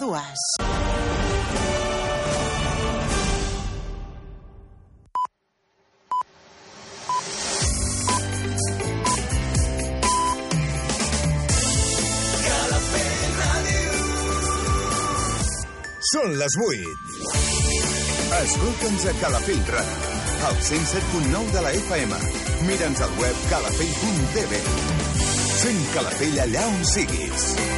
dues. Són les 8. Escolta'ns a Calafell Ràdio, al 107.9 de la FM. Mira'ns al web calafell.tv. Sent Calafell allà on siguis.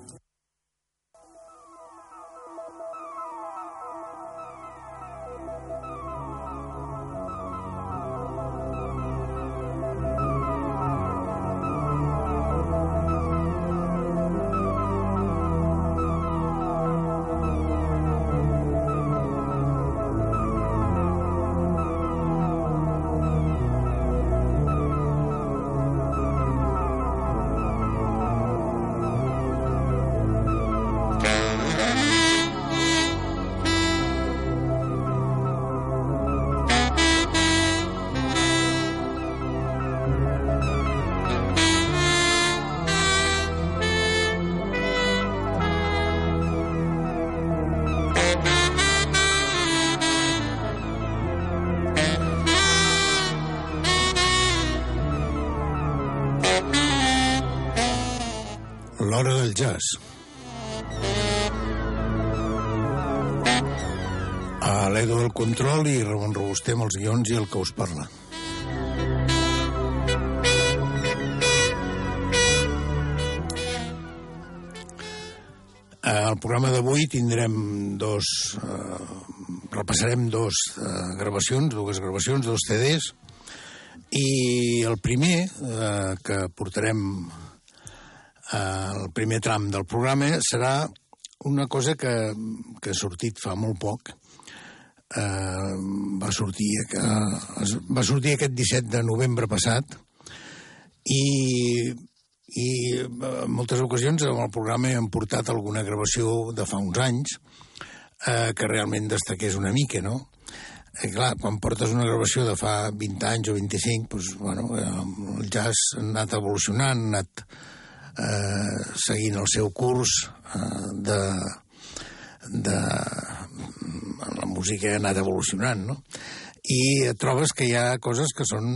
Jazz. A l'Edo del control i Ramon Robuster amb els guions i el que us parla. Al programa d'avui tindrem dos... Eh, repassarem dos eh, gravacions, dues gravacions, dos CDs, i el primer eh, que portarem eh, el primer tram del programa serà una cosa que, que ha sortit fa molt poc. Eh, va, sortir, eh, va sortir aquest 17 de novembre passat i, i en moltes ocasions en el programa hem portat alguna gravació de fa uns anys eh, que realment destaqués una mica, no? I clar, quan portes una gravació de fa 20 anys o 25, doncs, bueno, eh, el jazz ha anat evolucionant, ha anat eh, seguint el seu curs eh, de, de... La música ha anat evolucionant, no? I et trobes que hi ha coses que són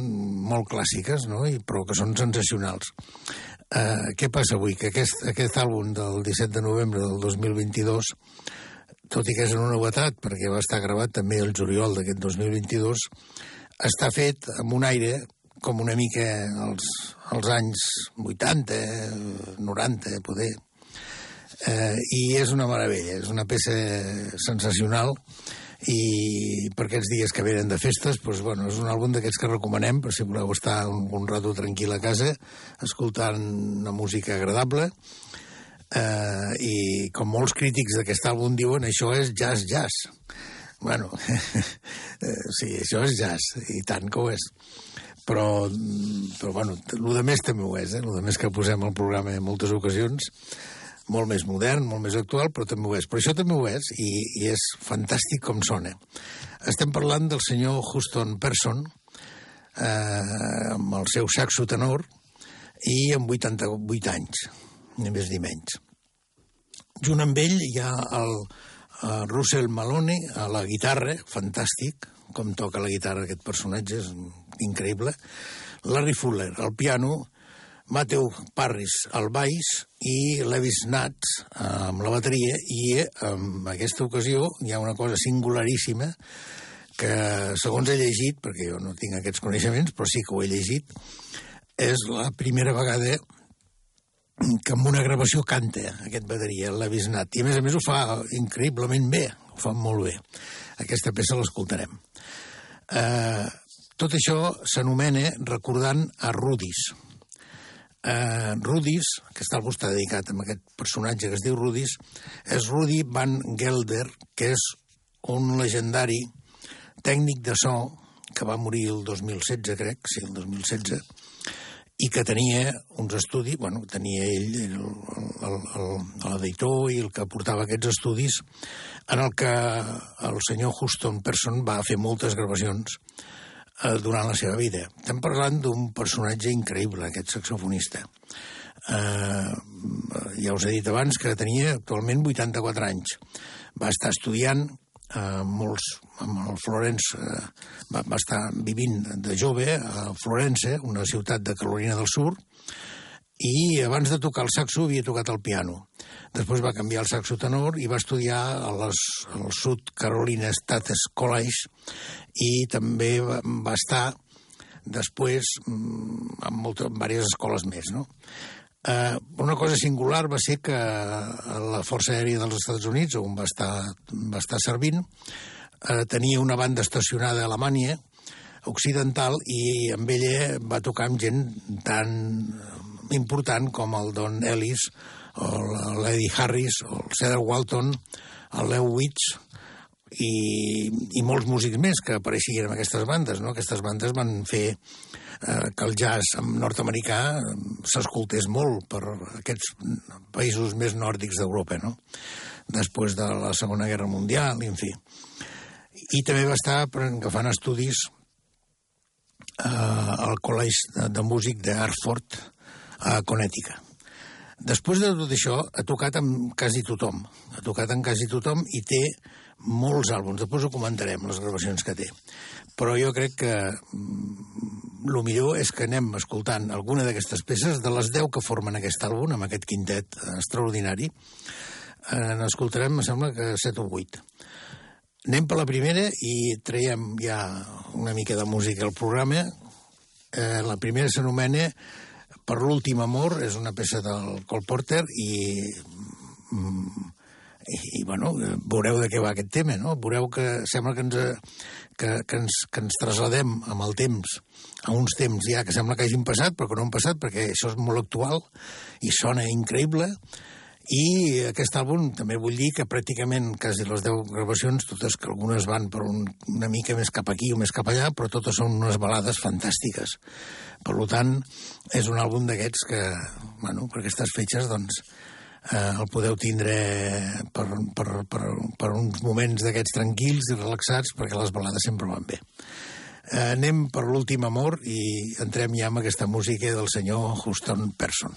molt clàssiques, no? I, però que són sensacionals. Eh, què passa avui? Que aquest, aquest àlbum del 17 de novembre del 2022 tot i que és una novetat, perquè va estar gravat també el juliol d'aquest 2022, està fet amb un aire com una mica als, als anys 80, 90, poder. Eh, I és una meravella, és una peça sensacional i per aquests dies que venen de festes, doncs, bueno, és un àlbum d'aquests que recomanem per si voleu estar un, un rato tranquil a casa escoltant una música agradable eh, i com molts crítics d'aquest àlbum diuen això és jazz-jazz. Bueno, eh, sí, això és jazz, i tant que ho és. Però, però bueno, el de més també ho és, eh? el de més que posem al programa en moltes ocasions, molt més modern, molt més actual, però també ho és. Però això també ho és, i, i és fantàstic com sona. Estem parlant del senyor Houston Person, eh, amb el seu saxo tenor, i amb 88 anys, ni més ni menys. Junt amb ell hi ha el, el Russell Maloney a la guitarra, fantàstic, com toca la guitarra aquest personatge, és increïble. Larry Fuller al piano, Matthew Parris al baix i Levis Nats amb la bateria i en aquesta ocasió hi ha una cosa singularíssima que, segons he llegit, perquè jo no tinc aquests coneixements, però sí que ho he llegit, és la primera vegada que amb una gravació canta aquest bateria, el Levis Nat, i a més a més ho fa increïblement bé, ho fa molt bé. Aquesta peça l'escoltarem. Eh, tot això s'anomena recordant a Rudis. eh, Rudis, àlbum està dedicat a aquest personatge que es diu Rudis, és Rudy Van Gelder, que és un legendari tècnic de so que va morir el 2016, crec, sí, el 2016, i que tenia uns estudis, bueno, tenia ell, l'editor i el que portava aquests estudis, en el que el senyor Houston Person va fer moltes gravacions eh, durant la seva vida. Estem parlant d'un personatge increïble, aquest saxofonista. Eh, ja us he dit abans que tenia actualment 84 anys. Va estar estudiant eh, molts, amb el Florence, eh, va, va estar vivint de jove a Florence, una ciutat de Carolina del Sur, i abans de tocar el saxo havia tocat el piano. Després va canviar el saxo tenor i va estudiar a les, al Sud Carolina State College i també va, va estar després mm, en, moltes, diverses escoles més, no? Eh, una cosa singular va ser que la Força Aèria dels Estats Units, on va estar, va estar servint, eh, tenia una banda estacionada a Alemanya occidental i amb ella va tocar amb gent tan important com el Don Ellis, o l'Eddie Harris, o el Cedar Walton, el Leo Witch, i, i molts músics més que apareixien en aquestes bandes. No? Aquestes bandes van fer eh, que el jazz nord-americà s'escoltés molt per aquests països més nòrdics d'Europa, no? Després de la Segona Guerra Mundial, en fi. I també va estar agafant estudis eh, al Col·legi de, de Músic d'Hartford, a Connecticut. Després de tot això, ha tocat amb quasi tothom. Ha tocat amb quasi tothom i té molts àlbums. Després ho comentarem, les gravacions que té. Però jo crec que el millor és que anem escoltant alguna d'aquestes peces, de les 10 que formen aquest àlbum, amb aquest quintet extraordinari, eh, n'escoltarem, em sembla que 7 o 8. Anem per la primera i traiem ja una mica de música al programa. Eh, la primera s'anomena Per l'últim amor, és una peça del Cole Porter i, mm, i, i bueno, veureu de què va aquest tema, no? Veureu que sembla que ens, que, que, ens, que ens trasladem amb el temps a uns temps ja que sembla que hagin passat, però que no han passat, perquè això és molt actual i sona increïble. I aquest àlbum també vull dir que pràcticament quasi les 10 gravacions, totes que algunes van per un, una mica més cap aquí o més cap allà, però totes són unes balades fantàstiques. Per tant, és un àlbum d'aquests que, bueno, per aquestes fetges, doncs, eh, el podeu tindre per, per, per, per uns moments d'aquests tranquils i relaxats, perquè les balades sempre van bé. Eh, anem per l'últim amor i entrem ja amb aquesta música del senyor Houston Person.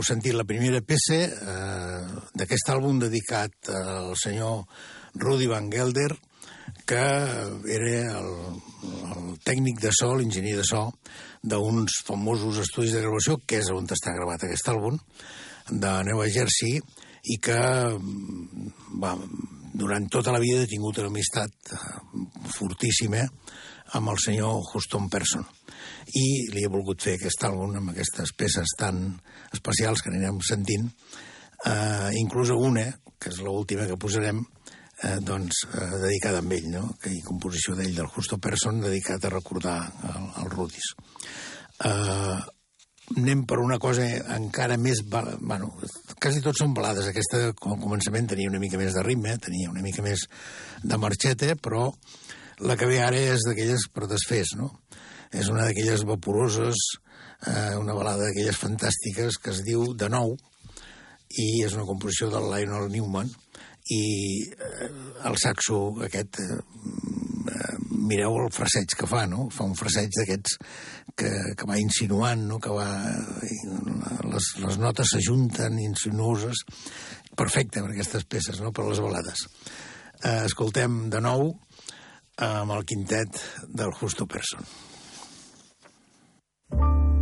Heu sentit la primera peça eh, d'aquest àlbum dedicat al senyor Rudy Van Gelder, que era el, el tècnic de so, l'enginyer de so, d'uns famosos estudis de gravació, que és on està gravat aquest àlbum, de Nova Jersey, i que va, durant tota la vida he tingut una amistat eh, fortíssima amb el senyor Houston Person i li he volgut fer aquest àlbum amb aquestes peces tan especials que anirem sentint, eh, inclús una, que és l'última que posarem, eh, doncs, eh, dedicada a ell, no? que hi composició d'ell, del Justo Person, dedicat a recordar el, el Rudis. Eh, anem per una cosa encara més... Bueno, quasi tots són balades. Aquesta, al començament, tenia una mica més de ritme, tenia una mica més de marxeta, però la que ve ara és d'aquelles per desfés, no? És una d'aquelles vaporoses, eh, una balada d'aquelles fantàstiques que es diu De nou, i és una composició del Lionel Newman, i eh, el saxo aquest, eh, eh, mireu el fraseig que fa, no? Fa un fraseig d'aquests que, que va insinuant, no? Que va... Les, les notes s'ajunten insinuoses. Perfecte per aquestes peces, no? Per les balades. Eh, escoltem de nou amb el quintet del Justo Person. De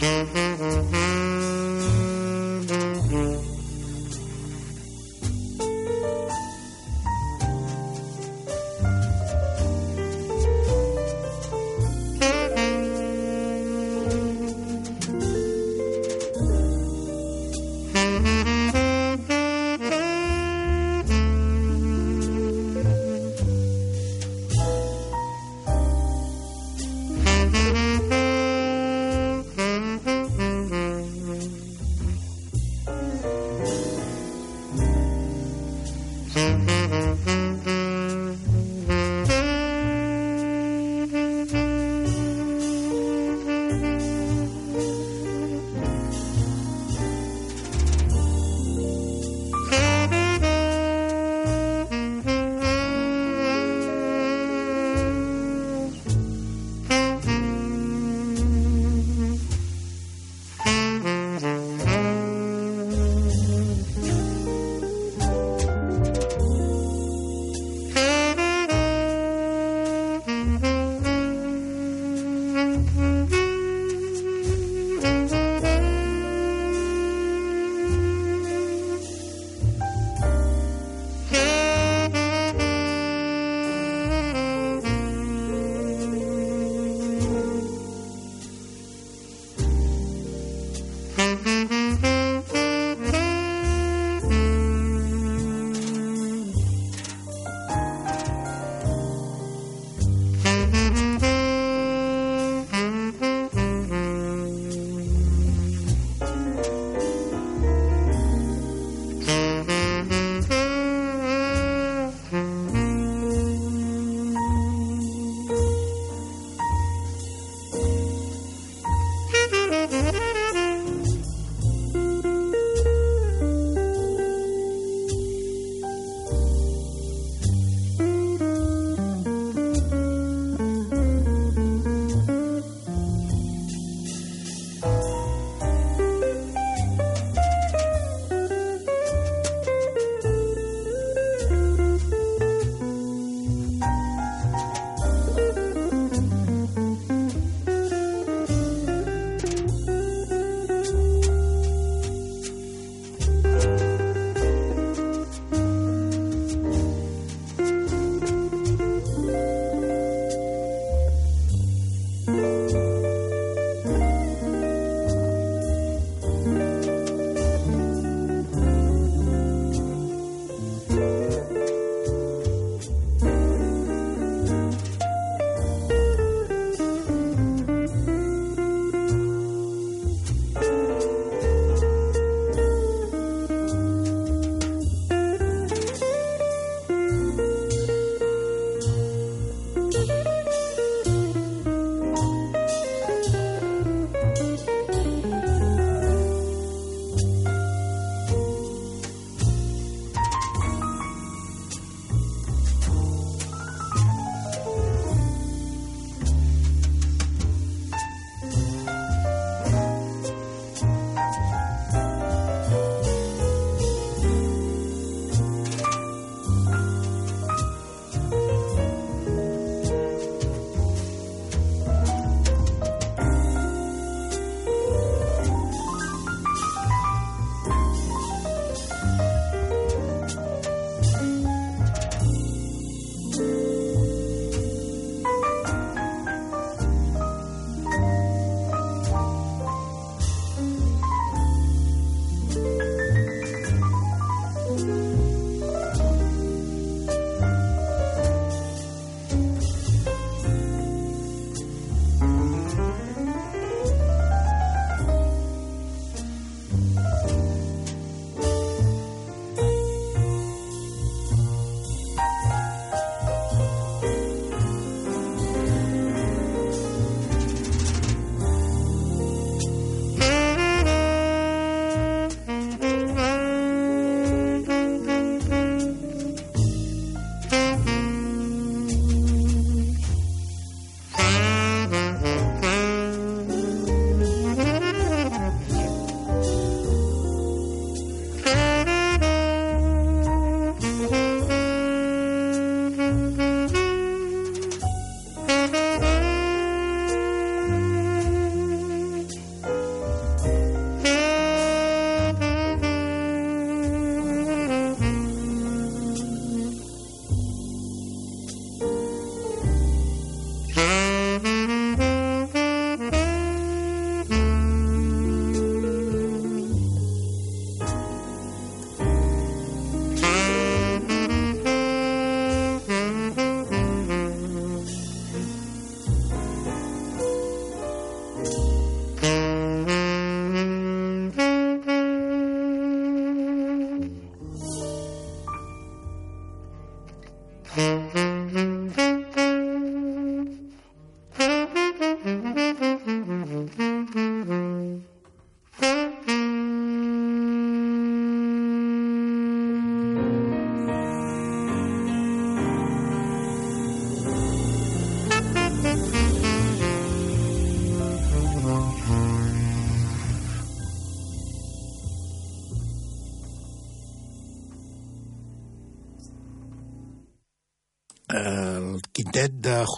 Mm-hmm.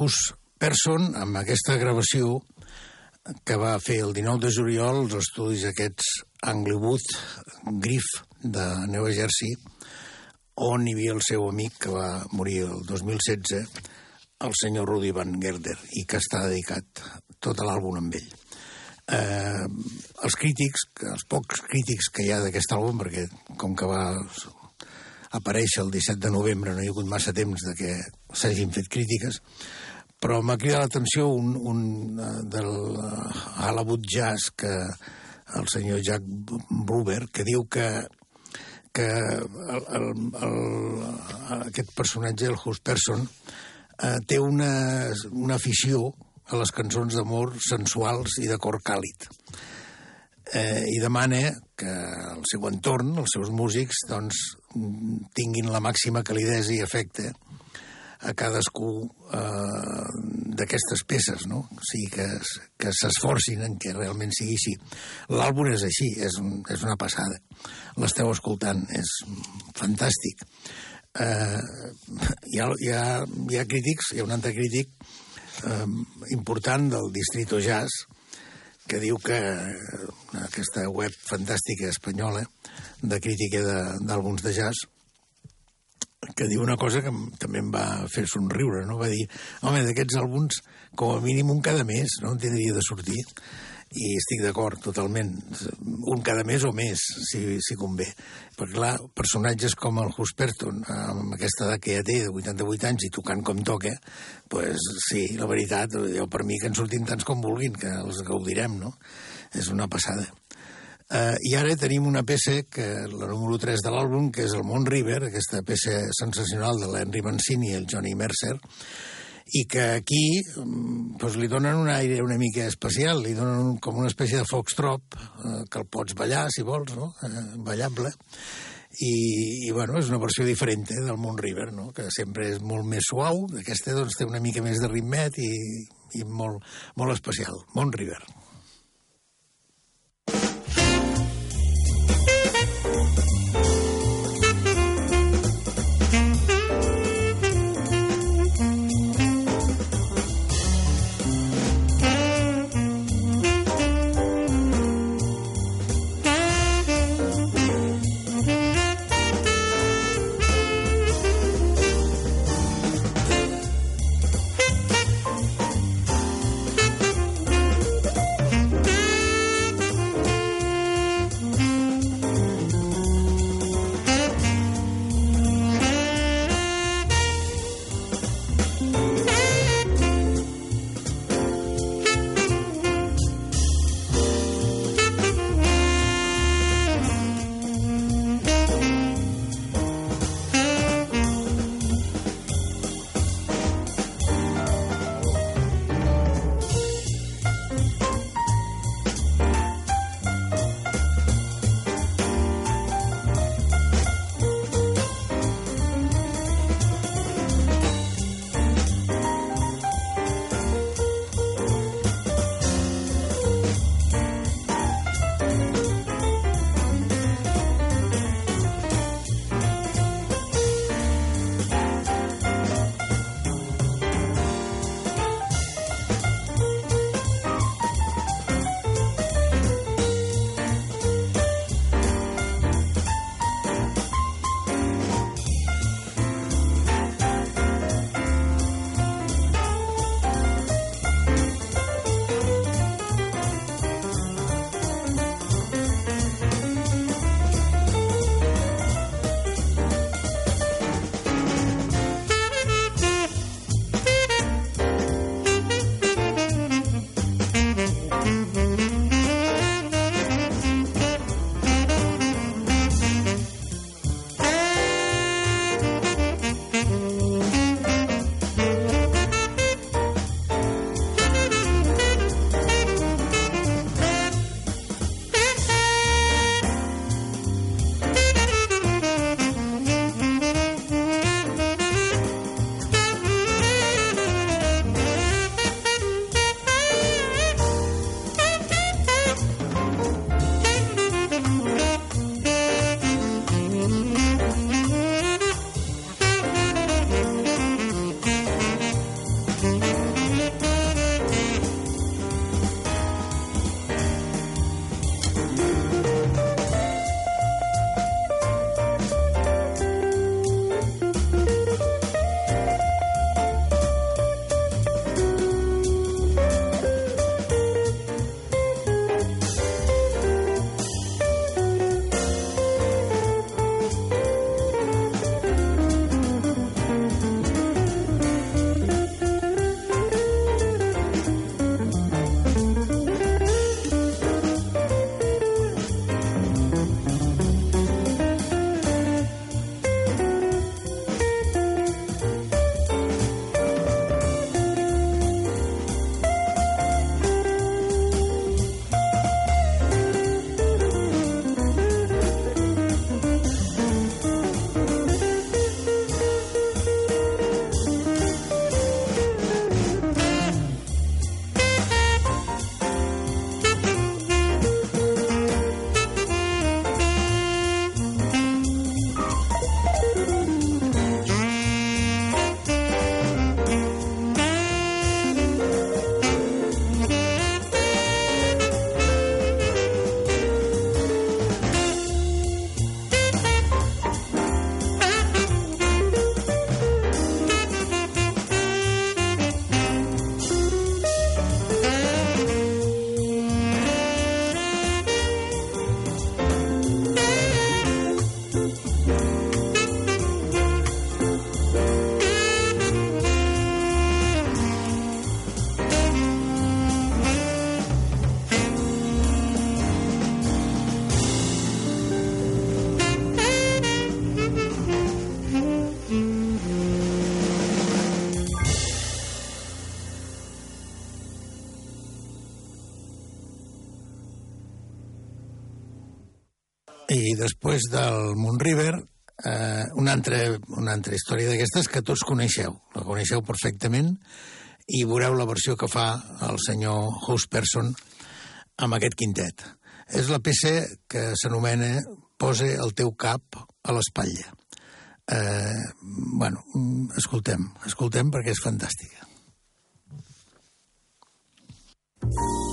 Hus Person, amb aquesta gravació que va fer el 19 de juliol els estudis aquests Anglewood Griff de Nova Jersey, on hi havia el seu amic que va morir el 2016, el senyor Rudy Van Gelder, i que està dedicat tot l'àlbum amb ell. Eh, els crítics, els pocs crítics que hi ha d'aquest àlbum, perquè com que va aparèixer el 17 de novembre no hi ha hagut massa temps de que s'hagin fet crítiques, però m'ha cridat l'atenció un, un uh, del uh, Hollywood Jazz que el senyor Jack Bruber, que diu que que el, el, el, aquest personatge, el Hus Person, eh, té una, una afició a les cançons d'amor sensuals i de cor càlid. Eh, I demana que el seu entorn, els seus músics, doncs, tinguin la màxima calidesa i efecte a cadascú eh, d'aquestes peces, no? O sigui, que, que s'esforcin en que realment sigui així. L'àlbum és així, és, un, és una passada. L'esteu escoltant, és fantàstic. Eh, hi, ha, hi, ha, hi ha crítics, hi ha un altre crític eh, important del Distrito Jazz, que diu que eh, aquesta web fantàstica espanyola de crítica d'àlbums de, de jazz que diu una cosa que també em va fer somriure, no? Va dir, home, d'aquests àlbums, com a mínim un cada mes, no? En tindria de sortir. I estic d'acord, totalment. Un cada mes o més, si, si convé. Perquè, clar, personatges com el Husperton, amb aquesta edat que ja té, de 88 anys, i tocant com toca, pues, sí, la veritat, jo per mi que en surtin tants com vulguin, que els gaudirem, no? És una passada. Uh, I ara tenim una peça, que la número 3 de l'àlbum, que és el Mont River, aquesta peça sensacional de l'Henry Mancini i el Johnny Mercer, i que aquí mm, pues, li donen un aire una mica especial, li donen un, com una espècie de foxtrot, eh, que el pots ballar, si vols, no? Eh, ballable, i, i bueno, és una versió diferent eh, del Mont River, no? que sempre és molt més suau, aquesta doncs, té una mica més de ritmet i, i molt, molt especial, Mont River. I després del Moon River, eh, una, altra, una altra història d'aquestes que tots coneixeu, la coneixeu perfectament, i veureu la versió que fa el senyor Houseperson amb aquest quintet. És la peça que s'anomena Pose el teu cap a l'espatlla. Eh, bueno, escoltem, escoltem perquè és fantàstica. eh,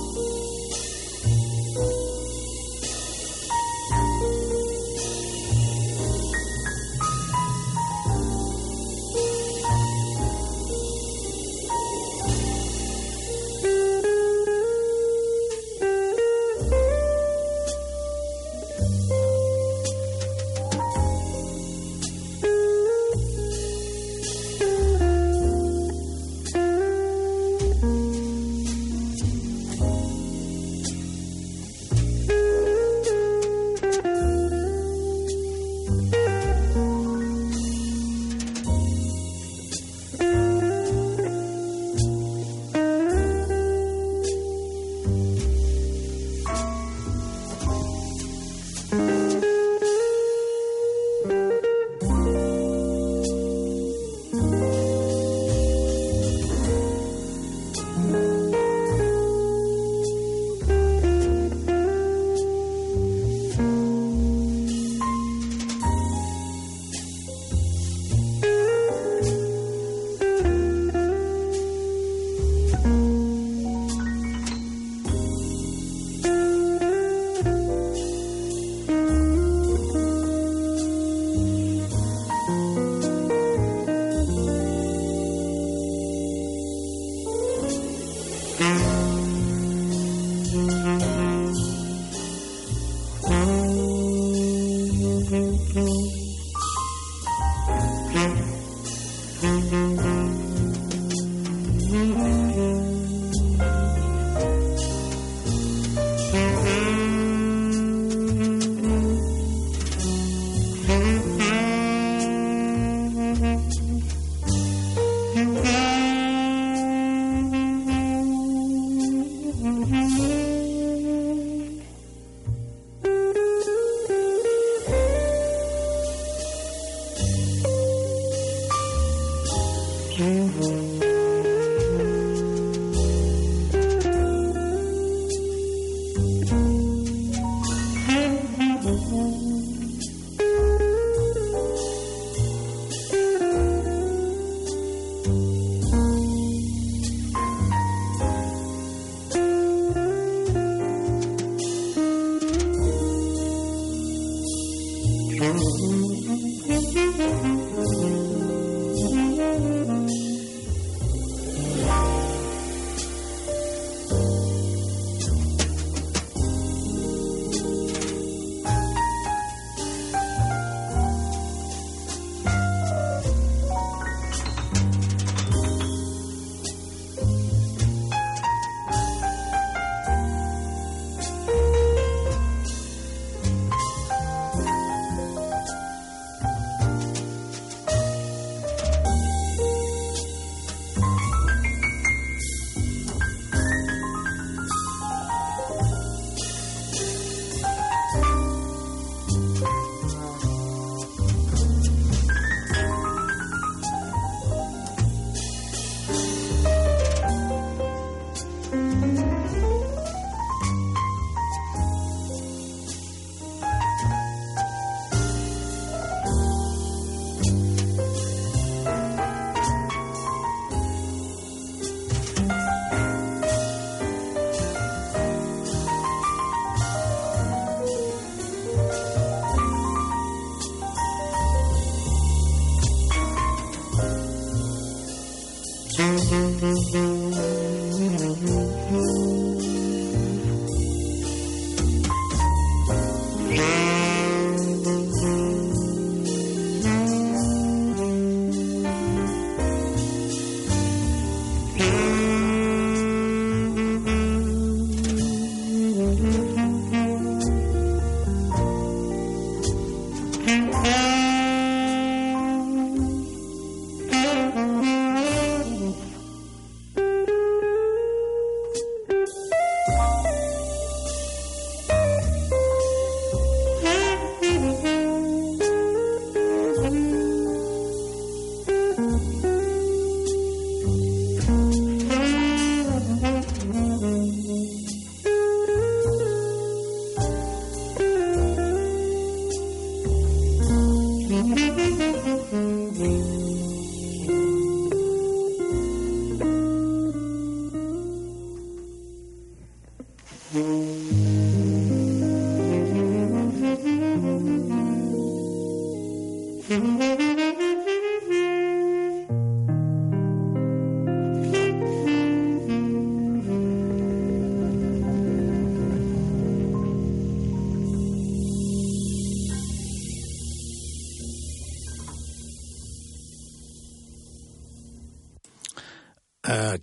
嗯嗯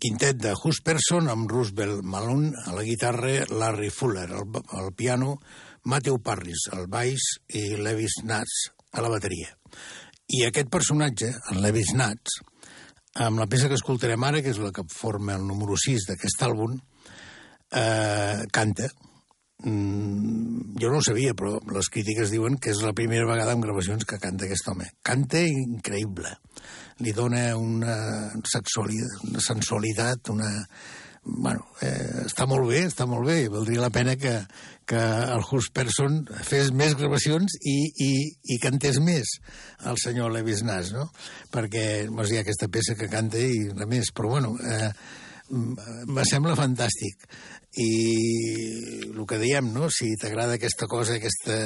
quintet de Husperson amb Roosevelt Malone a la guitarra, Larry Fuller al, al piano, Matthew Parris al baix i Levis Nats a la bateria. I aquest personatge, el Levis Nats, amb la peça que escoltarem ara, que és la que forma el número 6 d'aquest àlbum, eh, canta. Mm, jo no ho sabia, però les crítiques diuen que és la primera vegada en gravacions que canta aquest home. Canta increïble li dona una, sexualitat, una sensualitat, una... Bueno, eh, està molt bé, està molt bé, valdria la pena que, que el Hus Person fes més gravacions i, i, i cantés més el senyor Levis Nas, no? Perquè mos hi aquesta peça que canta i res més, però bueno, eh, me sembla fantàstic i el que diem, no? si t'agrada aquesta cosa, aquesta,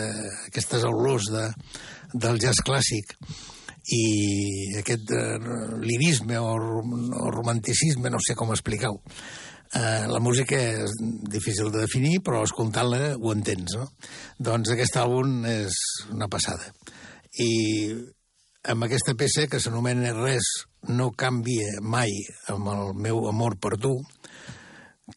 aquestes olors de, del jazz clàssic i aquest eh, lirisme o, o romanticisme, no sé com explicar-ho. Eh, la música és difícil de definir, però escoltant-la ho entens, no? Doncs aquest àlbum és una passada. I amb aquesta peça, que s'anomena Res no canvia mai amb el meu amor per tu,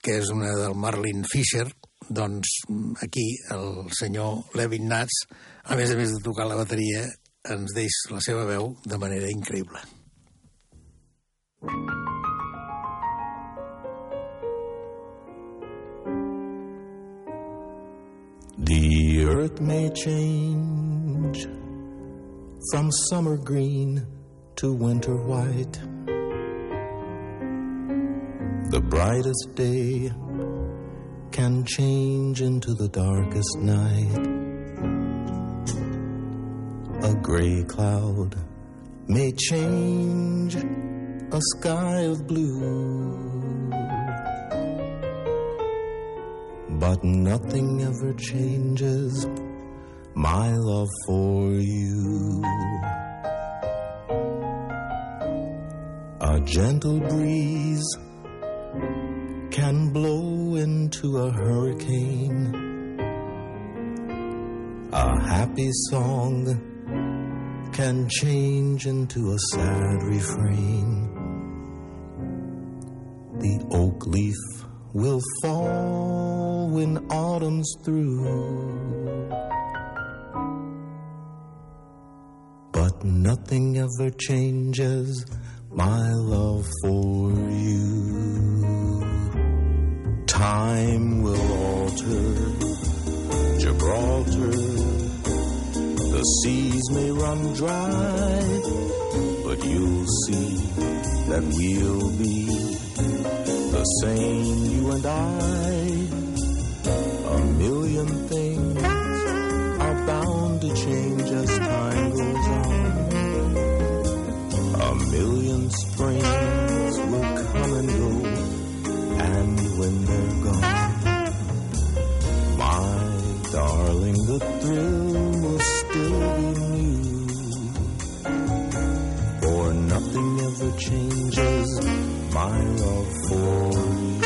que és una del Marlin Fisher, doncs aquí el senyor Levin Nats, a més a més de tocar la bateria, ens deix la seva veu de manera increïble. The earth may change from summer green to winter white. The brightest day can change into the darkest night. A gray cloud may change a sky of blue. But nothing ever changes my love for you. A gentle breeze can blow into a hurricane. A happy song can change into a sad refrain. The oak leaf will fall when autumn's through. But nothing ever changes my love for you. Time will alter Gibraltar the seas may run dry, but you'll see that we'll be the same, you and I. A million the thrill will still be new. for nothing ever changes my love for you.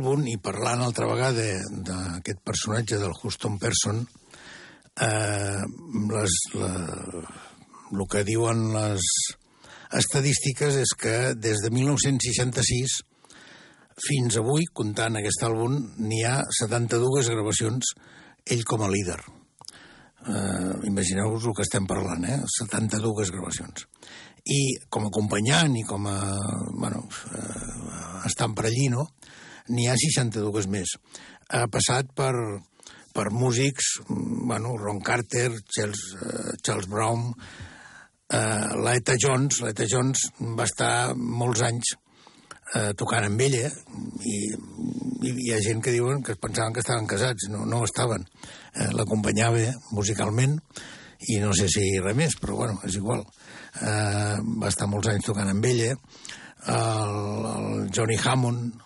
Amb aquest àlbum i parlant altra vegada d'aquest personatge del Houston Person, eh, les, la, el que diuen les estadístiques és que des de 1966 fins avui, comptant aquest àlbum, n'hi ha 72 gravacions ell com a líder. Eh, Imagineu-vos el que estem parlant, eh? 72 gravacions. I com a acompanyant i com a... Bueno, eh, estant per allí, no? N'hi ha 62 més. Ha passat per, per músics, mm, bueno, Ron Carter, Charles, eh, Charles Brown, eh, l'Eta Jones, l'Eta Jones va estar molts anys eh, tocant amb ella i, i hi ha gent que diuen que es pensaven que estaven casats, no, no estaven. Eh, L'acompanyava musicalment i no sé si res més, però bueno, és igual. Eh, va estar molts anys tocant amb ella. El, el Johnny Hammond,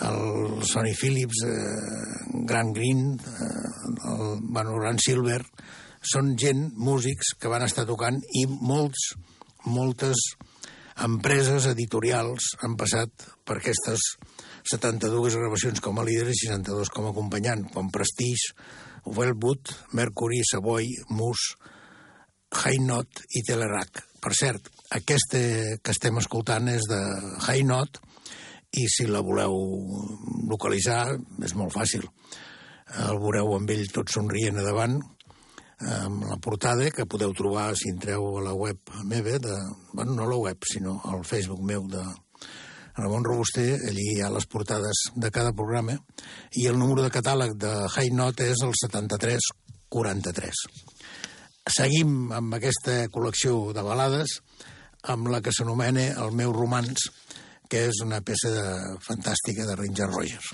el Sonny Phillips, eh, Grant Green, eh, el, bueno, Grant Silver, són gent, músics, que van estar tocant i molts, moltes empreses editorials han passat per aquestes 72 gravacions com a líder i 62 com a acompanyant, com Prestige, Wellwood, Mercury, Savoy, High Note i Telerac. Per cert, aquesta que estem escoltant és de High Note i si la voleu localitzar és molt fàcil. El veureu amb ell tot somrient a davant, amb la portada que podeu trobar si entreu a la web meva, de, bueno, no a la web, sinó al Facebook meu de Ramon Robuster, allí hi ha les portades de cada programa, i el número de catàleg de High Note és el 7343. Seguim amb aquesta col·lecció de balades, amb la que s'anomena El meu romans, que és una peça de, fantàstica de Ranger Rogers.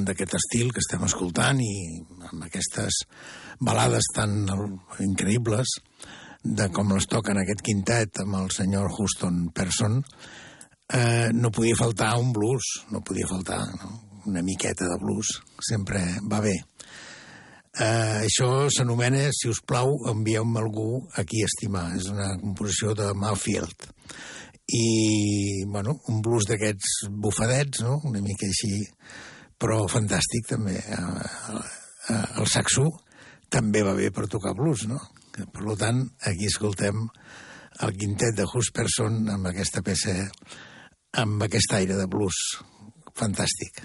Àlbum d'aquest estil que estem escoltant i amb aquestes balades tan increïbles de com les toquen aquest quintet amb el senyor Houston Person, eh, no podia faltar un blues, no podia faltar no? una miqueta de blues, sempre va bé. Eh, això s'anomena, si us plau, envieu-me algú a qui estimar. És una composició de Malfield. I, bueno, un blues d'aquests bufadets, no?, una mica així, però fantàstic, també. Eh, eh, el saxo també va bé per tocar blues, no? Per tant, aquí escoltem el quintet de Husperson amb aquesta peça, amb aquest aire de blues fantàstic.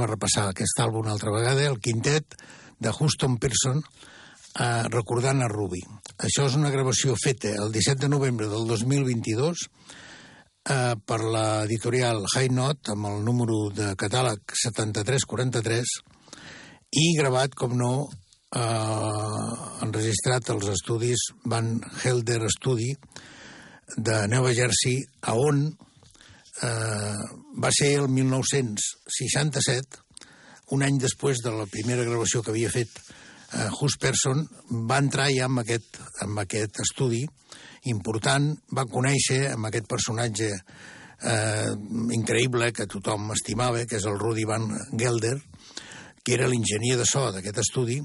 Anem a repassar aquest àlbum una altra vegada, el quintet de Houston Pearson, eh, recordant a Ruby. Això és una gravació feta el 17 de novembre del 2022 eh, per l'editorial High Note amb el número de catàleg 7343 i gravat, com no, eh, enregistrat als estudis Van Helder Studi de Nova Jersey, a on eh, va ser el 1967, un any després de la primera gravació que havia fet eh, Hus Person, va entrar ja amb aquest, amb aquest estudi important, va conèixer amb aquest personatge eh, increïble que tothom estimava, que és el Rudy Van Gelder, que era l'enginyer de so d'aquest estudi,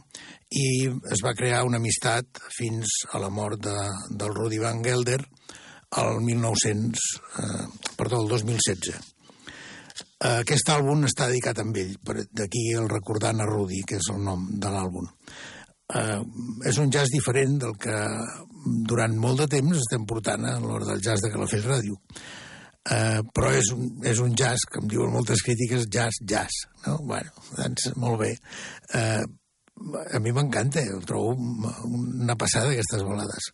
i es va crear una amistat fins a la mort de, del Rudy Van Gelder el 1900, eh, perdó, el 2016. Eh, aquest àlbum està dedicat a ell, d'aquí el recordant a Rudy, que és el nom de l'àlbum. Eh, és un jazz diferent del que durant molt de temps estem portant a l'hora del jazz de Calafell Ràdio. Uh, però és un, és un jazz, que em diuen moltes crítiques, jazz, jazz. No? Bueno, doncs, molt bé. Uh, a mi m'encanta, ho trobo una passada aquestes balades.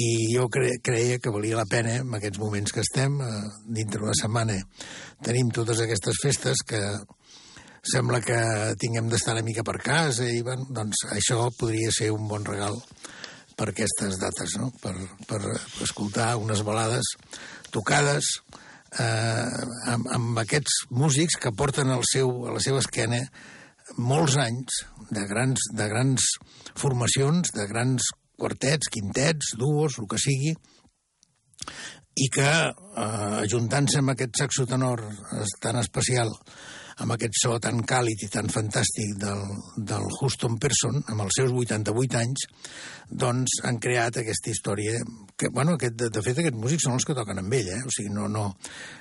I jo cre creia que valia la pena, en aquests moments que estem, uh, dintre una setmana, tenim totes aquestes festes que sembla que tinguem d'estar una mica per casa i, bueno, doncs, això podria ser un bon regal per aquestes dates, no? per, per escoltar unes balades tocades eh, amb, amb aquests músics que porten el seu, a la seva esquena molts anys de grans, de grans formacions, de grans quartets, quintets, duos, el que sigui, i que, eh, ajuntant-se amb aquest saxo tenor tan especial, amb aquest so tan càlid i tan fantàstic del, del Houston Person, amb els seus 88 anys, doncs han creat aquesta història que, bueno, aquest, de, de fet, aquests músics són els que toquen amb ell, eh? O sigui, no, no,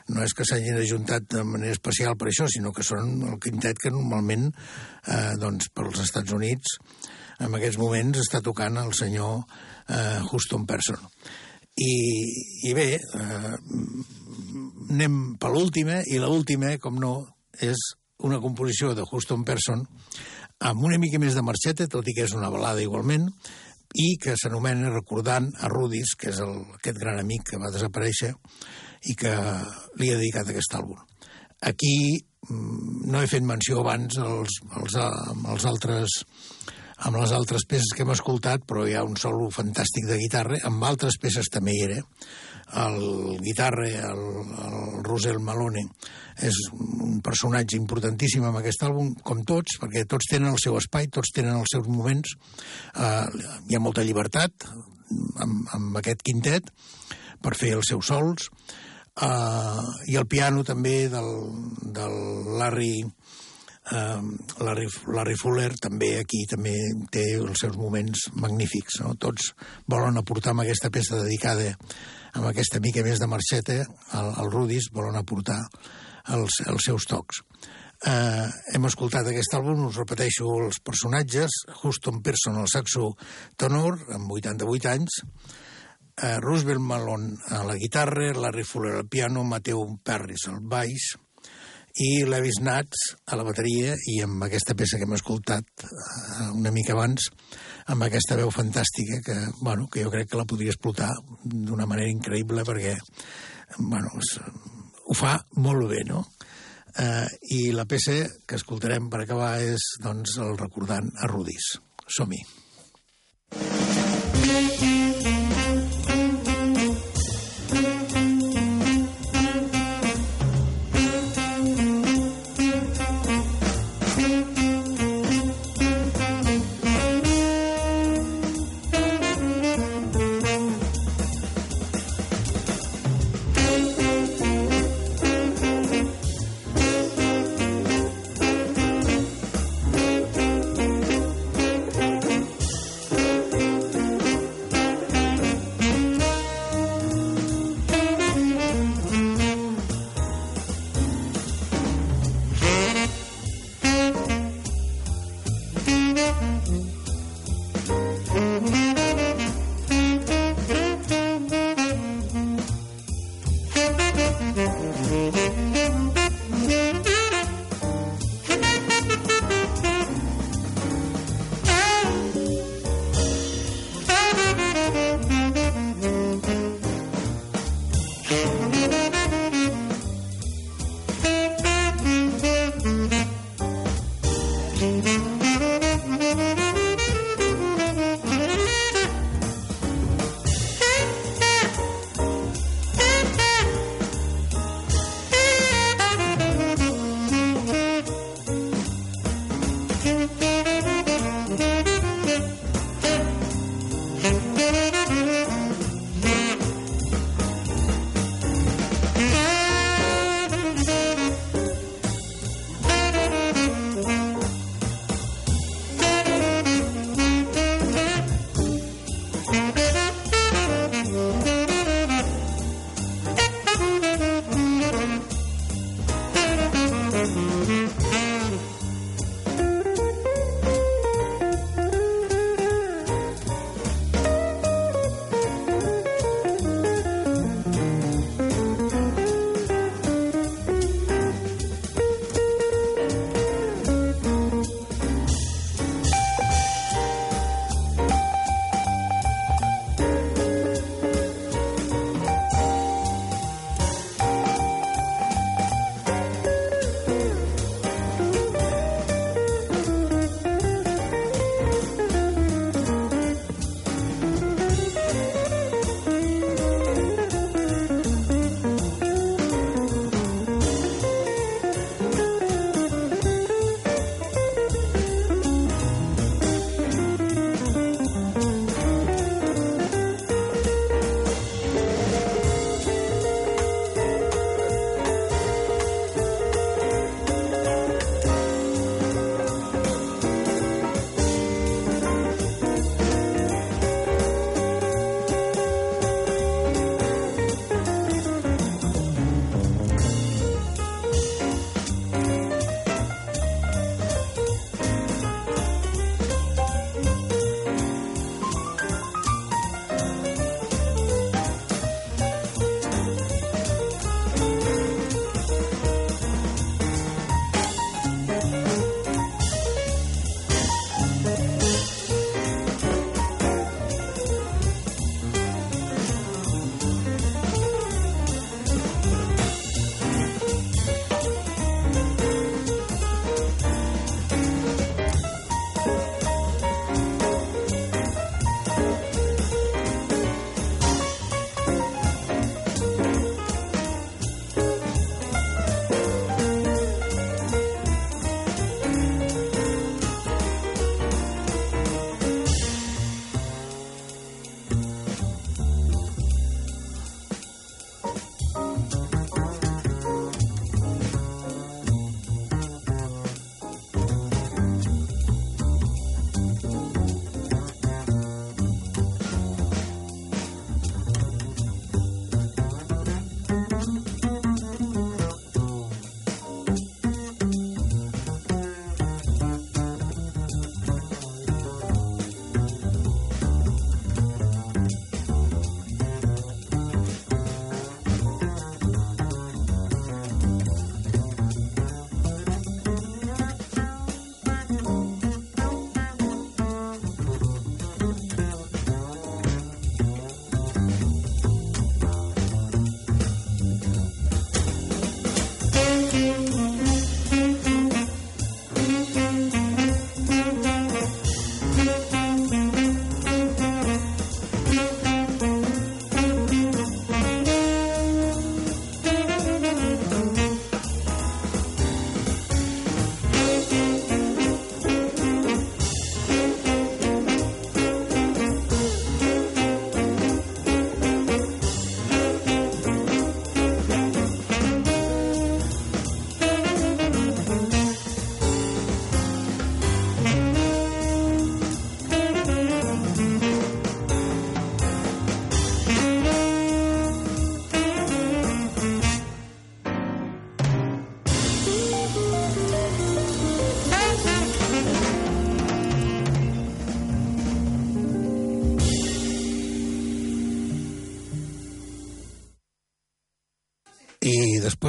no és que s'hagin ajuntat de manera especial per això, sinó que són el quintet que normalment, eh, doncs, pels Estats Units, en aquests moments està tocant el senyor eh, Houston Person. I, i bé, eh, anem per l'última, i l'última, com no, és una composició de Houston Person amb una mica més de marxeta, tot i que és una balada igualment, i que s'anomena Recordant a Rudis, que és el, aquest gran amic que va desaparèixer i que li ha dedicat aquest àlbum. Aquí mm, no he fet menció abans als, als, als altres amb les altres peces que hem escoltat, però hi ha un solo fantàstic de guitarra, amb altres peces també hi era, el guitarra, el, el Rosel Malone, és un personatge importantíssim en aquest àlbum, com tots, perquè tots tenen el seu espai, tots tenen els seus moments, eh, hi ha molta llibertat amb, amb aquest quintet per fer els seus sols, eh, i el piano també del, del Larry Larry, Larry Fuller també aquí també té els seus moments magnífics. No? Tots volen aportar amb aquesta peça dedicada amb aquesta mica més de marxeta, el, el Rudis volen aportar els, els seus tocs. Uh, hem escoltat aquest àlbum, us repeteixo els personatges, Houston Person, el saxo tenor, amb 88 anys, uh, Roosevelt Malone a la guitarra, Larry Fuller al piano, Mateu Perris al baix, i Levis Nats a la bateria i amb aquesta peça que hem escoltat uh, una mica abans amb aquesta veu fantàstica que, bueno, que jo crec que la podria explotar d'una manera increïble perquè bueno, es, ho fa molt bé, no? Uh, I la peça que escoltarem per acabar és doncs, el recordant a Rudis. Som-hi. I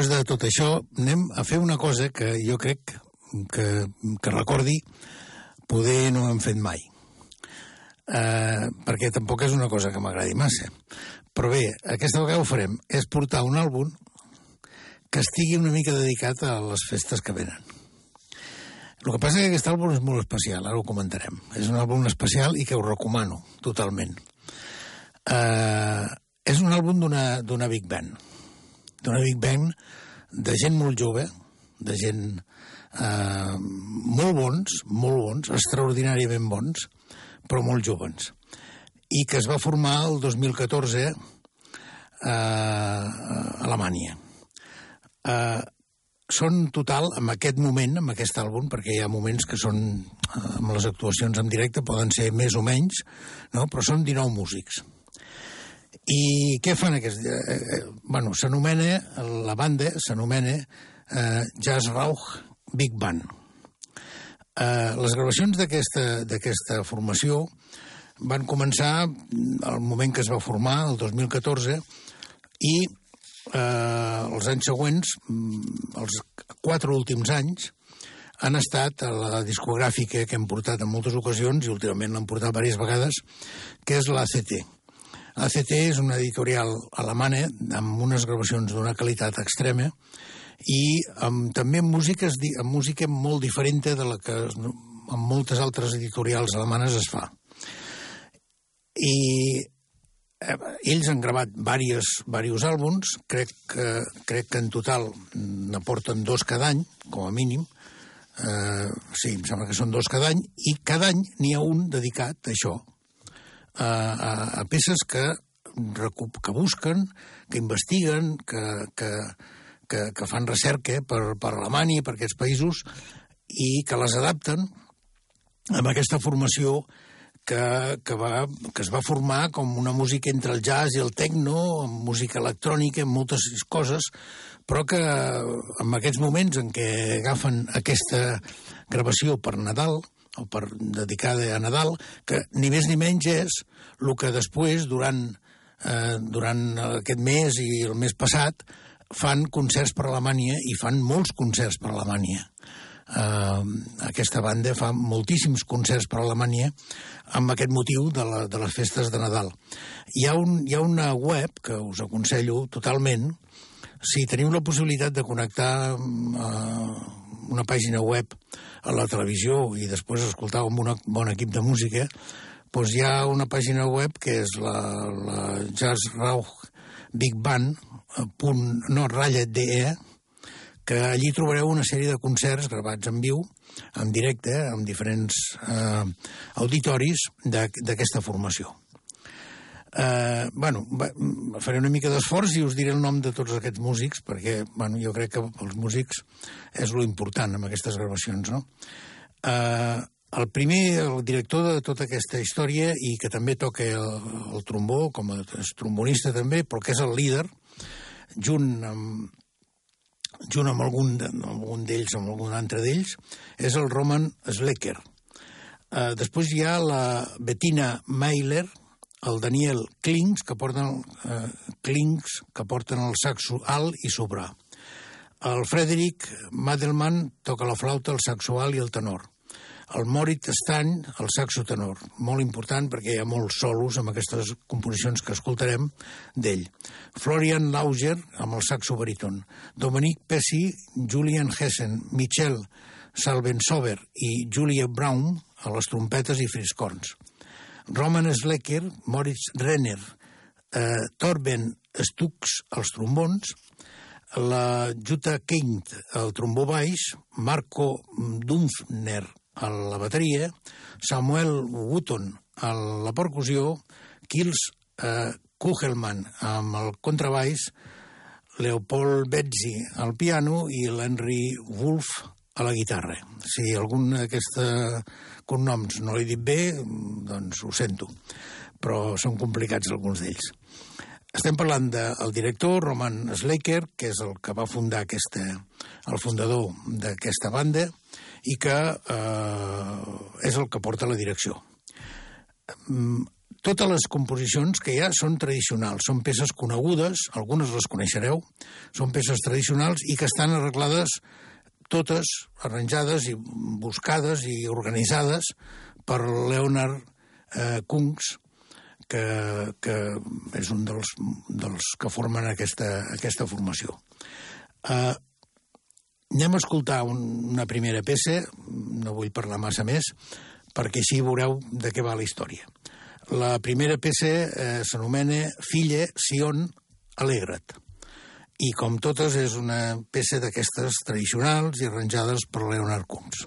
després de tot això anem a fer una cosa que jo crec que, que recordi poder no hem fet mai. Uh, perquè tampoc és una cosa que m'agradi massa. Però bé, aquesta vegada ho farem. És portar un àlbum que estigui una mica dedicat a les festes que venen. El que passa és que aquest àlbum és molt especial, ara ho comentarem. És un àlbum especial i que ho recomano totalment. Uh, és un àlbum d'una Big Band. D'una Big Band de gent molt jove, de gent uh, molt bons, molt bons, extraordinàriament bons, però molt joves i que es va formar el 2014 eh, a Alemanya. Eh, són total, en aquest moment, amb aquest àlbum, perquè hi ha moments que són, eh, amb les actuacions en directe, poden ser més o menys, no? però són 19 músics. I què fan aquest... Eh, eh, bueno, s'anomena, la banda s'anomena eh, Jazz Rauch Big Band. Eh, les gravacions d'aquesta formació van començar al moment que es va formar, el 2014, i eh, els anys següents, mm, els quatre últims anys, han estat a la discogràfica que hem portat en moltes ocasions, i últimament l'hem portat diverses vegades, que és l'ACT. L'ACT és una editorial alemana amb unes gravacions d'una qualitat extrema i amb, també amb, músiques, amb música molt diferent de la que en moltes altres editorials alemanes es fa. I eh, ells han gravat diversos, diversos àlbums, crec que, crec que en total n'aporten dos cada any, com a mínim, eh, sí, em sembla que són dos cada any, i cada any n'hi ha un dedicat a això, a, a, a peces que, que busquen, que investiguen, que, que, que, que fan recerca per, per Alemanya, per aquests països, i que les adapten amb aquesta formació que, que, va, que es va formar com una música entre el jazz i el techno, amb música electrònica, amb moltes coses, però que en aquests moments en què agafen aquesta gravació per Nadal, o per dedicada a Nadal, que ni més ni menys és el que després, durant, eh, durant aquest mes i el mes passat, fan concerts per Alemanya i fan molts concerts per Alemanya eh, aquesta banda fa moltíssims concerts per Alemanya amb aquest motiu de, la, de les festes de Nadal. Hi ha, un, hi ha una web que us aconsello totalment, si teniu la possibilitat de connectar eh, una pàgina web a la televisió i després escoltar amb un bon equip de música, doncs hi ha una pàgina web que és la, la Jazz Rauch Big Band, eh, punt, no, ratlla DE, que allí trobareu una sèrie de concerts gravats en viu, en directe, amb diferents eh, auditoris d'aquesta formació. Eh, bueno, va, faré una mica d'esforç i us diré el nom de tots aquests músics, perquè bueno, jo crec que els músics és lo important amb aquestes gravacions, no? Eh, el primer, el director de tota aquesta història, i que també toca el, el trombó, com a trombonista també, però que és el líder, junt amb, junt amb algun, algun d'ells, amb algun altre d'ells, és el Roman Slecker. Uh, després hi ha la Bettina Meiler, el Daniel Klings, que porten, uh, Klings, que porten el saxo alt i sobrà. El Frederick Madelman toca la flauta, el saxo alt i el tenor el Moritz Stan, el saxo tenor, molt important perquè hi ha molts solos amb aquestes composicions que escoltarem d'ell. Florian Lauger, amb el saxo baríton. Dominique Pessi, Julian Hessen, Michel Salvensover i Julia Brown a les trompetes i friscorns. Roman Slecker, Moritz Renner, eh, Torben Stux als trombons, la Jutta Kind al trombó baix, Marco Dunfner a la bateria, Samuel Wooton a la percussió, Kils eh, Kugelman amb el contrabaix, Leopold Betzi al piano i l'Henry Wolf a la guitarra. Si algun d'aquests cognoms no l'he dit bé, doncs ho sento, però són complicats alguns d'ells. Estem parlant del director Roman Slaker, que és el que va fundar aquesta, el fundador d'aquesta banda, i que eh, és el que porta la direcció. Mm, totes les composicions que hi ha són tradicionals, són peces conegudes, algunes les coneixereu, són peces tradicionals i que estan arreglades totes, arranjades i buscades i organitzades per Leonard eh, Kungs, que, que és un dels, dels que formen aquesta, aquesta formació. Uh, anem a escoltar un, una primera peça, no vull parlar massa més, perquè així veureu de què va la història. La primera peça eh, s'anomena Filla Sion Alegra't i com totes és una peça d'aquestes tradicionals i arranjades per Leonard Combs.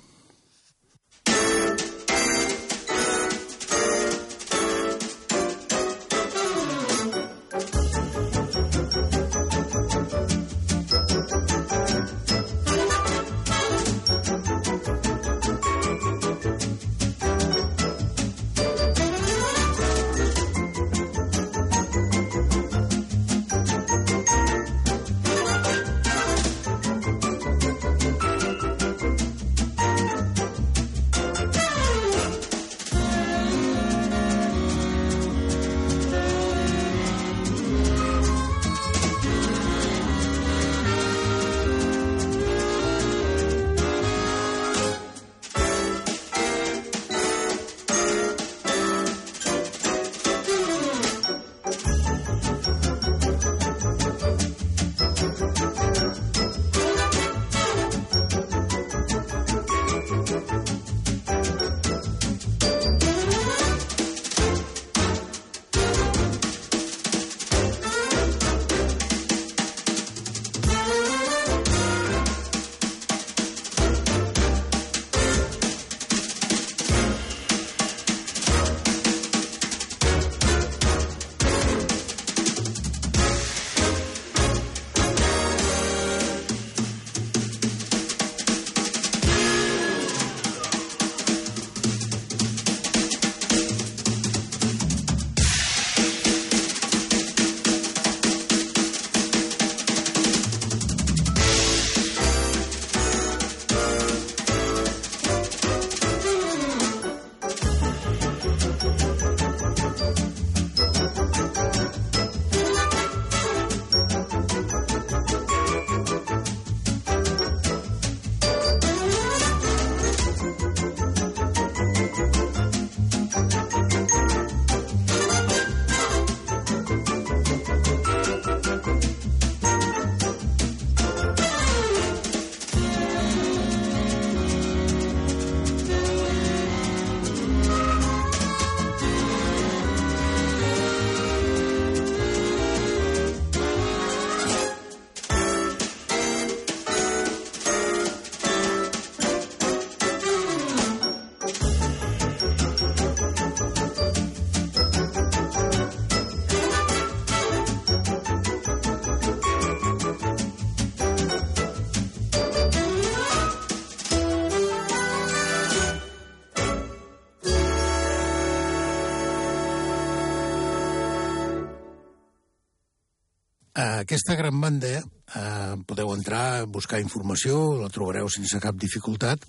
Aquesta gran banda eh, podeu entrar, buscar informació, la trobareu sense cap dificultat.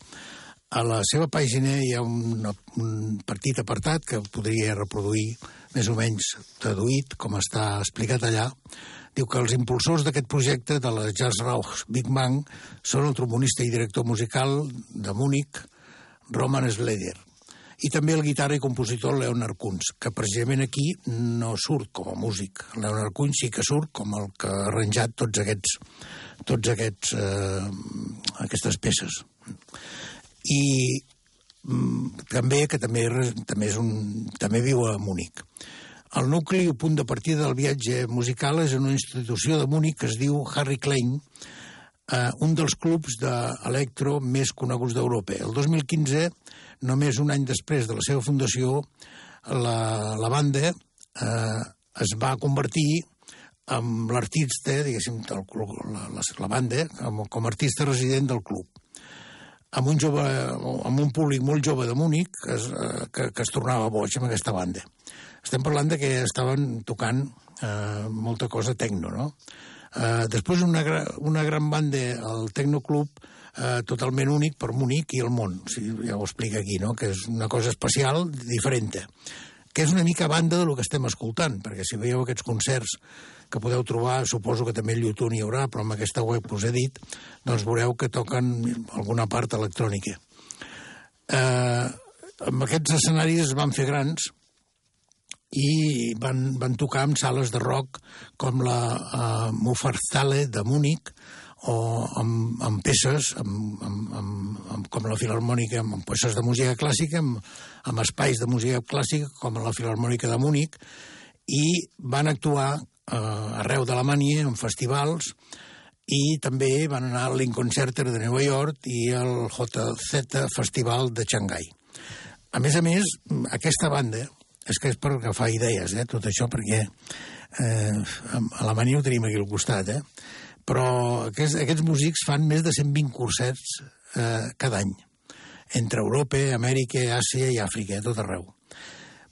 A la seva pàgina hi ha un, un petit apartat que podria reproduir més o menys traduït, com està explicat allà. Diu que els impulsors d'aquest projecte de la Jazz Rock Big Bang són el trombonista i director musical de Múnich, Roman Sleder i també el guitarra i compositor Leonard Kunz, que precisament aquí no surt com a músic. Leonard Kunz sí que surt com el que ha arranjat tots aquests, tots aquests, eh, aquestes peces. I mm, també, que també, també, és un, també viu a Múnich. El nucli o punt de partida del viatge musical és en una institució de Múnich que es diu Harry Klein, eh, un dels clubs d'electro més coneguts d'Europa. El 2015, només un any després de la seva fundació, la, la banda eh, es va convertir amb l'artista, diguéssim, del, la, la, la banda, com, com a artista resident del club amb un, jove, amb un públic molt jove de Múnich que es, eh, que, que es tornava boig amb aquesta banda. Estem parlant de que estaven tocant eh, molta cosa tecno, no? Eh, després una, una gran banda, el Tecnoclub, eh, totalment únic per Múnich i el món. O sigui, ja ho explica aquí, no? que és una cosa especial, diferent que és una mica a banda del que estem escoltant, perquè si veieu aquests concerts que podeu trobar, suposo que també al YouTube n'hi haurà, però amb aquesta web que us he dit, doncs veureu que toquen alguna part electrònica. Eh, amb aquests escenaris es van fer grans i van, van tocar en sales de rock com la uh, Muffarzale de Múnich o amb, amb peces amb, amb, amb, amb, com la Filarmònica, amb, peces de música clàssica, amb, amb espais de música clàssica com la Filarmònica de Múnich i van actuar uh, arreu d'Alemanya en festivals i també van anar al Lincoln Center de Nova York i al JZ Festival de Xangai. A més a més, aquesta banda, és que és per agafar idees, eh, tot això, perquè eh, a Alemanya ho tenim aquí al costat, eh? però aquests, aquests músics fan més de 120 cursets eh, cada any, entre Europa, Amèrica, Àsia i Àfrica, a tot arreu.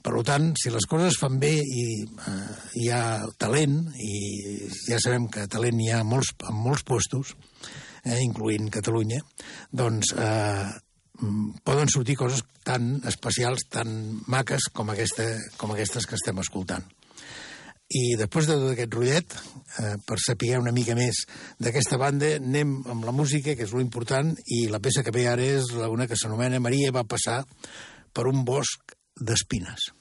Per tant, si les coses fan bé i eh, hi ha talent, i ja sabem que talent hi ha molts, en molts postos, eh, incloent Catalunya, doncs eh, poden sortir coses tan especials, tan maques com, aquesta, com aquestes que estem escoltant. I després de tot aquest rotllet, eh, per saber una mica més d'aquesta banda, anem amb la música, que és lo important, i la peça que ve ara és una que s'anomena Maria va passar per un bosc d'espines.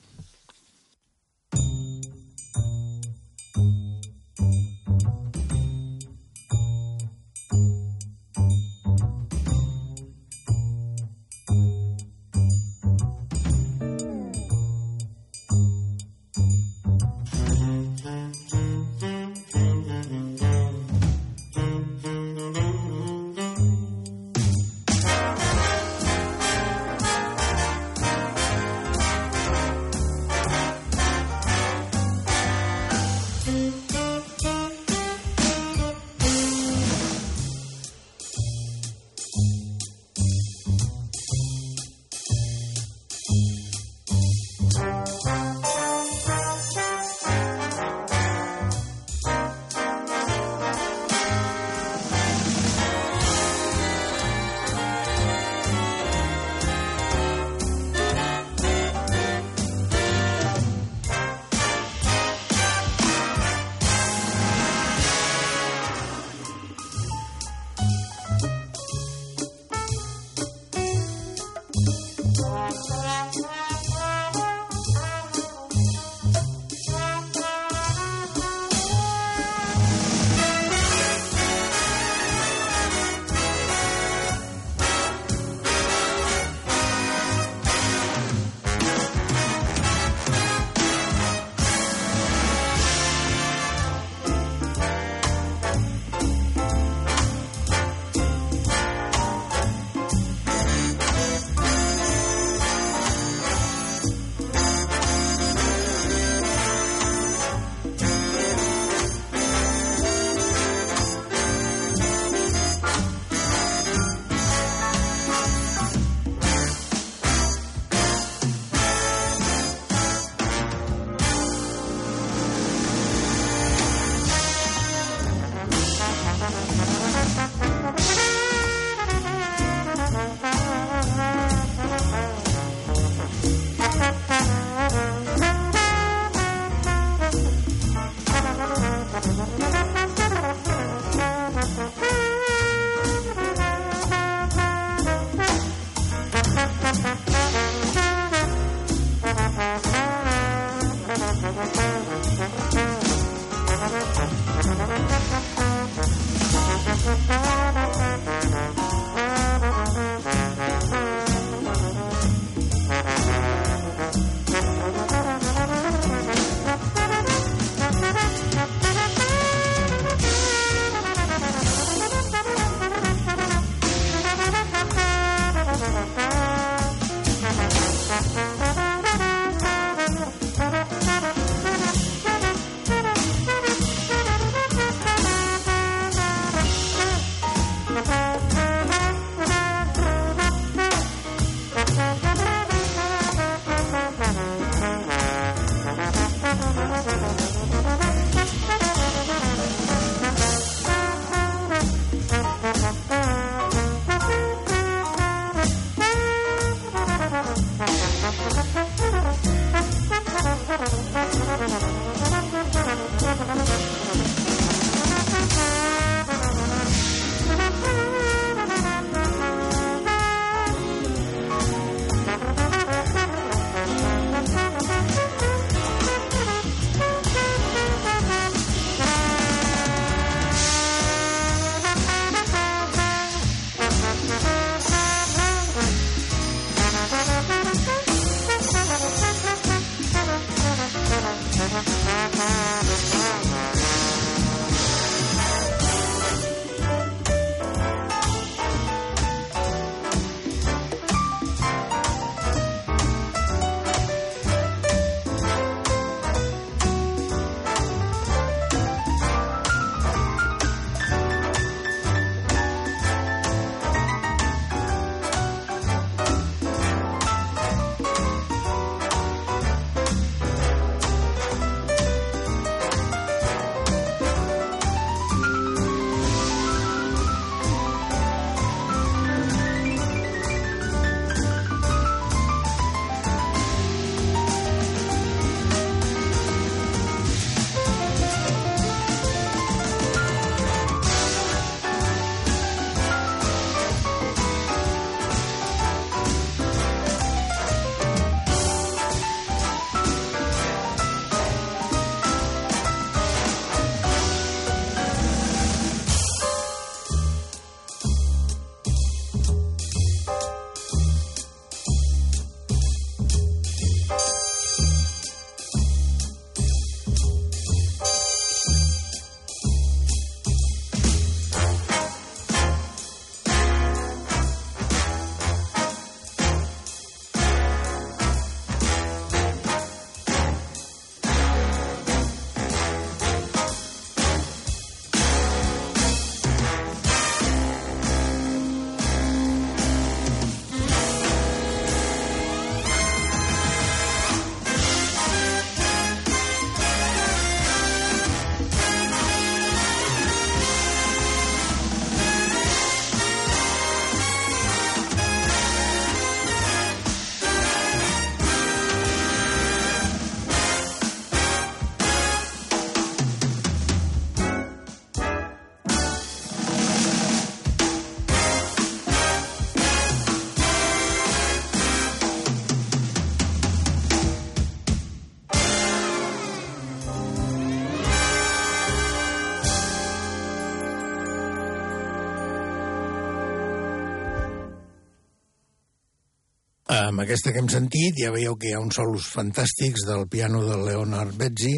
Amb aquesta que hem sentit ja veieu que hi ha uns solos fantàstics del piano de Leonard Bezzi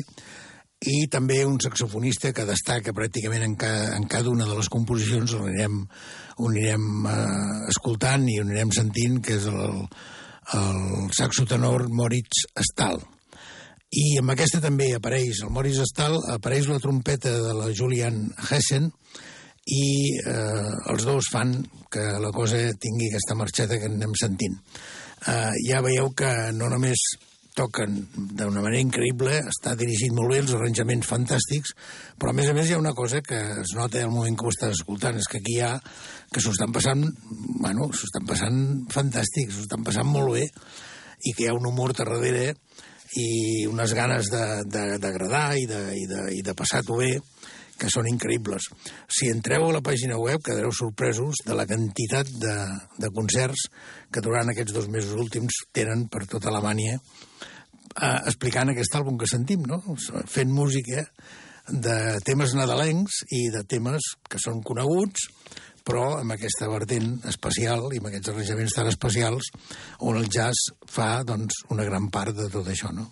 i també un saxofonista que destaca pràcticament en, ca, en cada una de les composicions, ho anirem, ho anirem eh, escoltant i ho anirem sentint, que és el, el saxotenor Moritz Stahl. I amb aquesta també apareix, el Moritz Stahl, apareix la trompeta de la Julian Hessen, i eh, els dos fan que la cosa tingui aquesta marxeta que anem sentint. Eh, ja veieu que no només toquen d'una manera increïble, està dirigit molt bé, els arranjaments fantàstics, però a més a més hi ha una cosa que es nota al moment que ho estàs escoltant, és que aquí hi ha que s'ho estan passant, bueno, s'ho estan passant fantàstics, s'ho estan passant molt bé, i que hi ha un humor darrere i unes ganes d'agradar i de, i de, i de passar-ho bé, que són increïbles. Si entreu a la pàgina web quedareu sorpresos de la quantitat de, de concerts que durant aquests dos mesos últims tenen per tota Alemanya eh, explicant aquest àlbum que sentim, no? fent música de temes nadalencs i de temes que són coneguts, però amb aquesta vertent especial i amb aquests arranjaments tan especials on el jazz fa doncs, una gran part de tot això. No?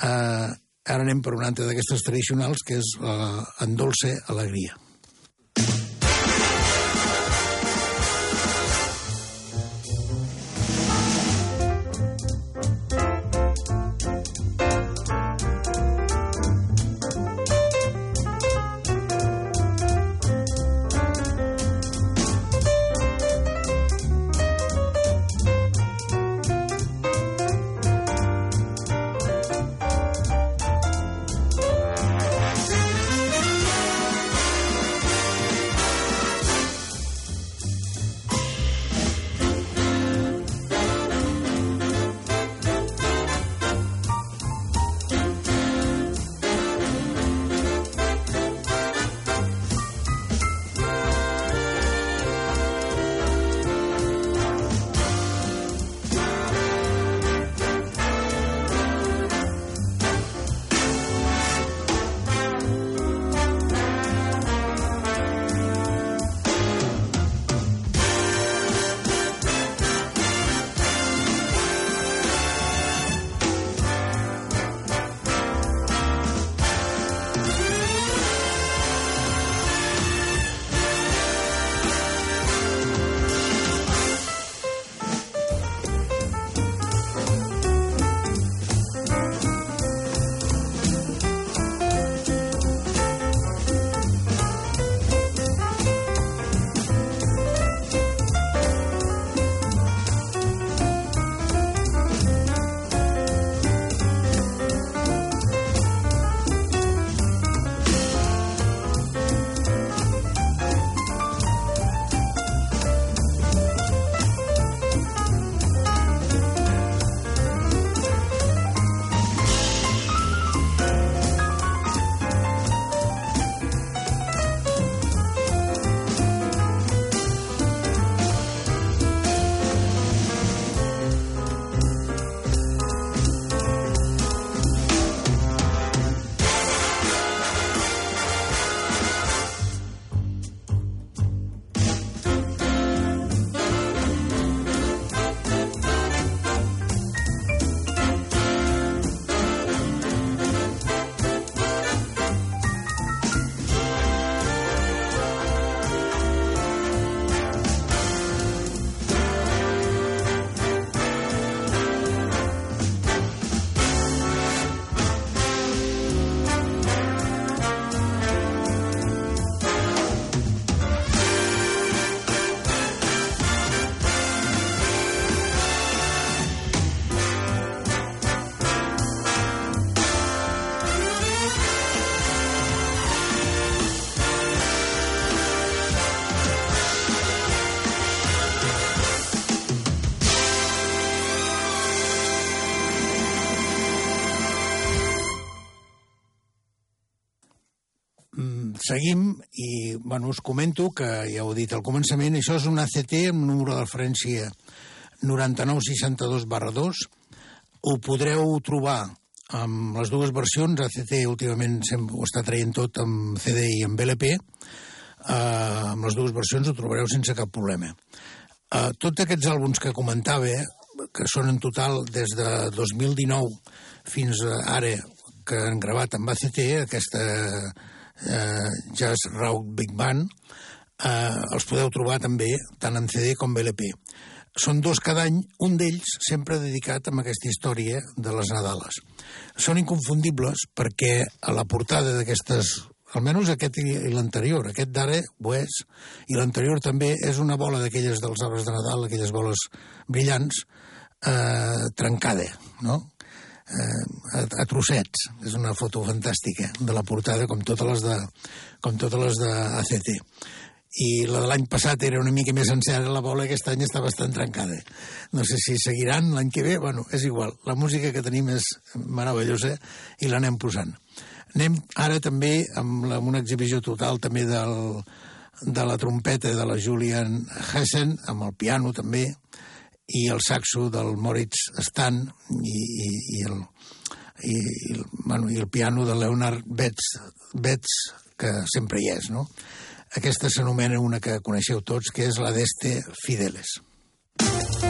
Eh, Ara anem per una altra d'aquestes tradicionals, que és uh, en dolce alegria. Seguim i bueno, us comento que ja ho he dit al començament, això és un ACT amb número de referència 9962 barra 2. Ho podreu trobar amb les dues versions, ACT últimament ho està traient tot amb CD i amb LP, uh, amb les dues versions ho trobareu sense cap problema. Uh, tots aquests àlbums que comentava que són en total des de 2019 fins ara que han gravat amb ACT, aquesta eh, Jazz Rock Big Band, eh, els podeu trobar també tant en CD com BLP. Són dos cada any, un d'ells sempre dedicat a aquesta història de les Nadales. Són inconfundibles perquè a la portada d'aquestes almenys aquest i l'anterior, aquest d'ara ho és, i l'anterior també és una bola d'aquelles dels arbres de Nadal, aquelles boles brillants, eh, trencada, no? Eh, a, a trossets. És una foto fantàstica de la portada, com totes les de, com totes les de ACT. I la de l'any passat era una mica més sencera, la bola aquest any està bastant trencada. No sé si seguiran l'any que ve, bueno, és igual. La música que tenim és meravellosa i l'anem posant. Anem ara també amb, la, amb una exhibició total també del, de la trompeta de la Julian Hessen, amb el piano també, i el saxo del Moritz Stan i, i, i, el, i, i, el, bueno, i el piano de Leonard Betts, Betts que sempre hi és, no? Aquesta s'anomena una que coneixeu tots, que és la d'Este Fideles. bueno,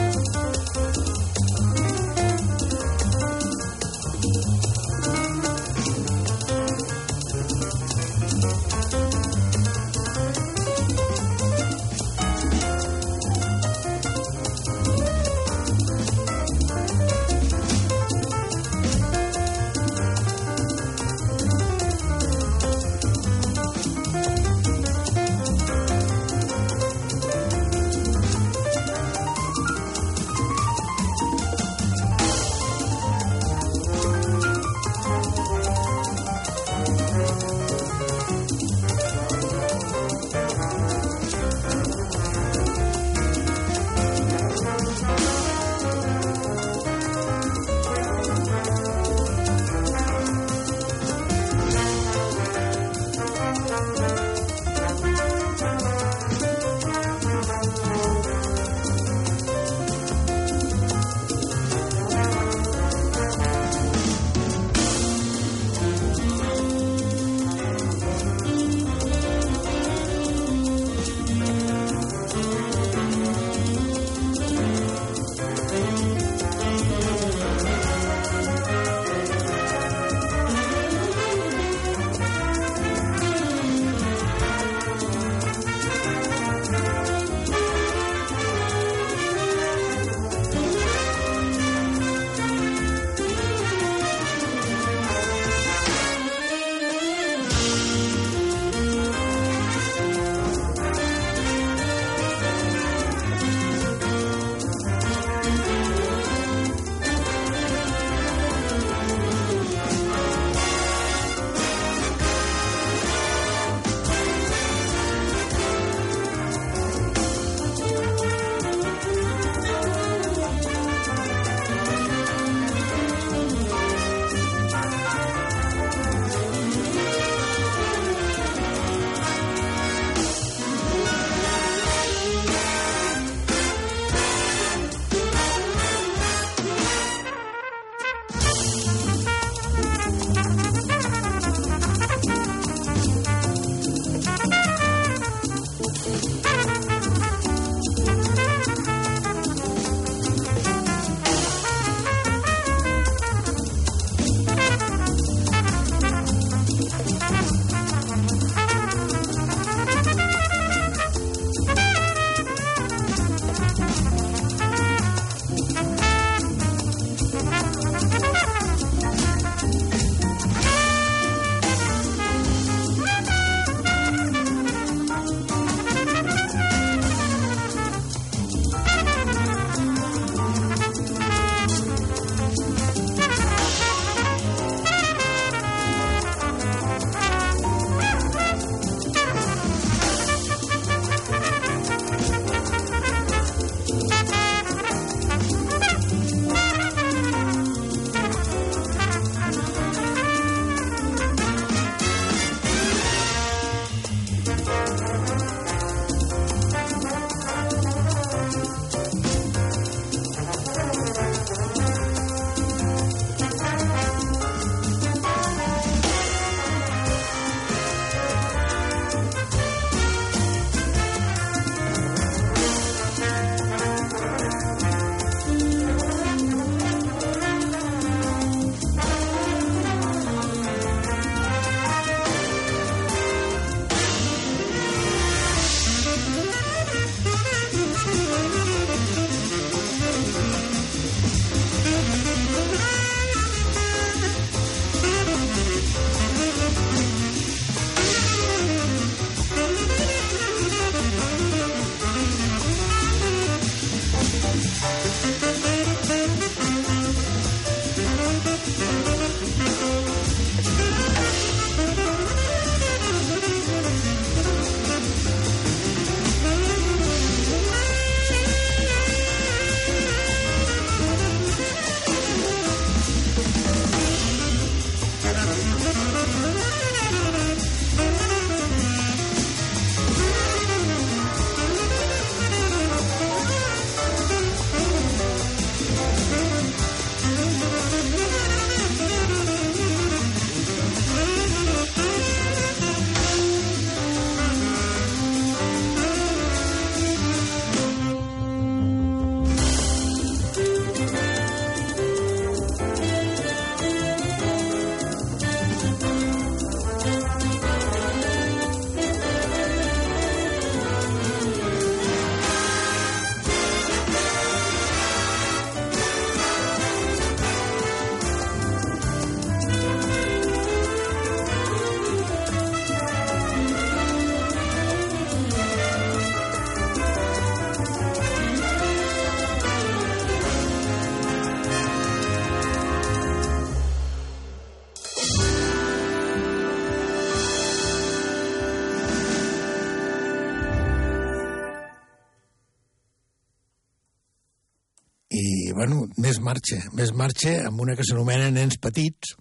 marxa, més marxa amb una que s'anomena Nens Petits.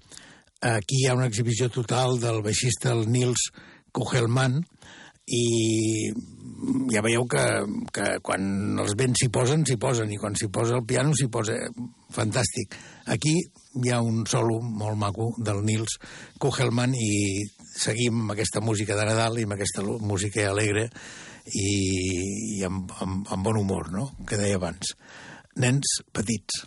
Aquí hi ha una exhibició total del baixista el Nils Kugelman i ja veieu que, que quan els vents s'hi posen, s'hi posen, i quan s'hi posa el piano s'hi posa fantàstic. Aquí hi ha un solo molt maco del Nils Kugelman i seguim amb aquesta música de Nadal i amb aquesta música alegre i, i amb, amb, amb bon humor, no?, que deia abans. Nens petits.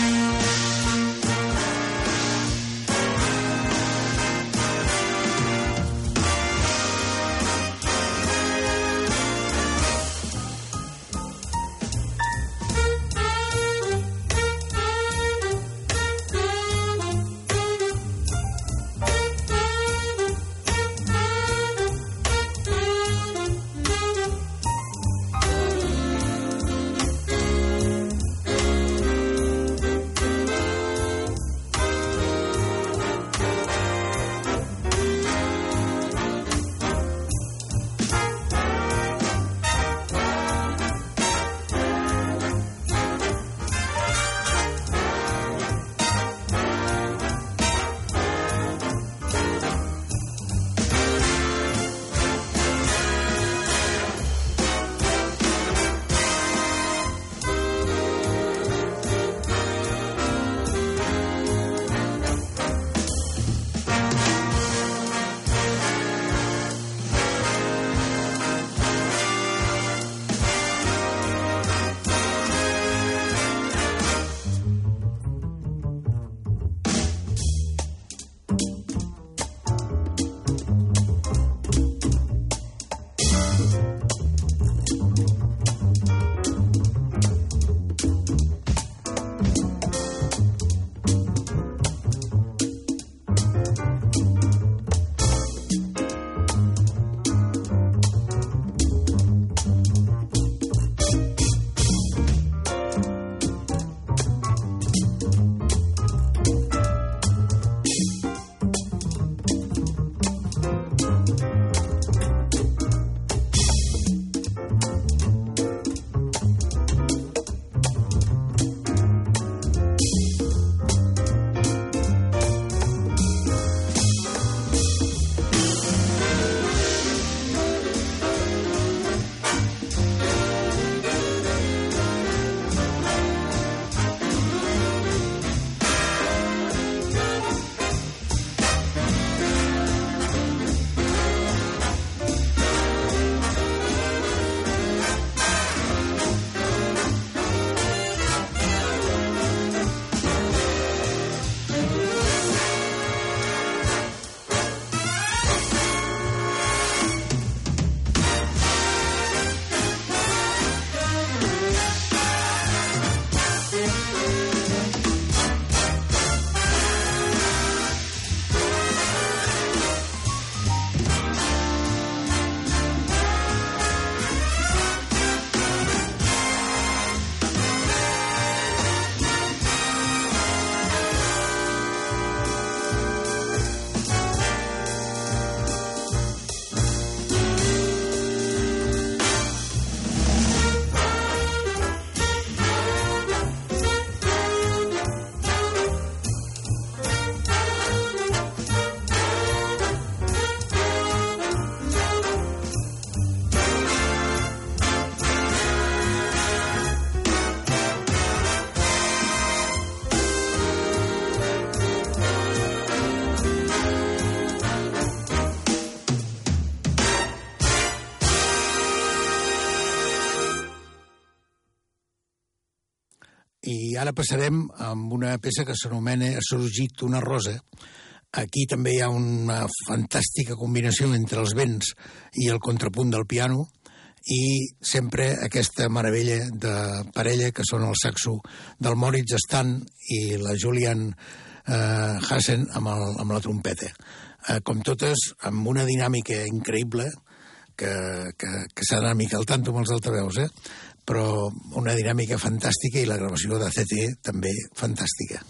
ara passarem amb una peça que s'anomena Ha sorgit una rosa. Aquí també hi ha una fantàstica combinació entre els vents i el contrapunt del piano i sempre aquesta meravella de parella que són el saxo del Moritz Stan i la Julian eh, Hassen amb, el, amb la trompeta. Eh, com totes, amb una dinàmica increïble que, que, que s'ha d'anar mica al tanto amb els altaveus, eh? Però una dinàmica fantàstica i la gravació de CT també fantàstica.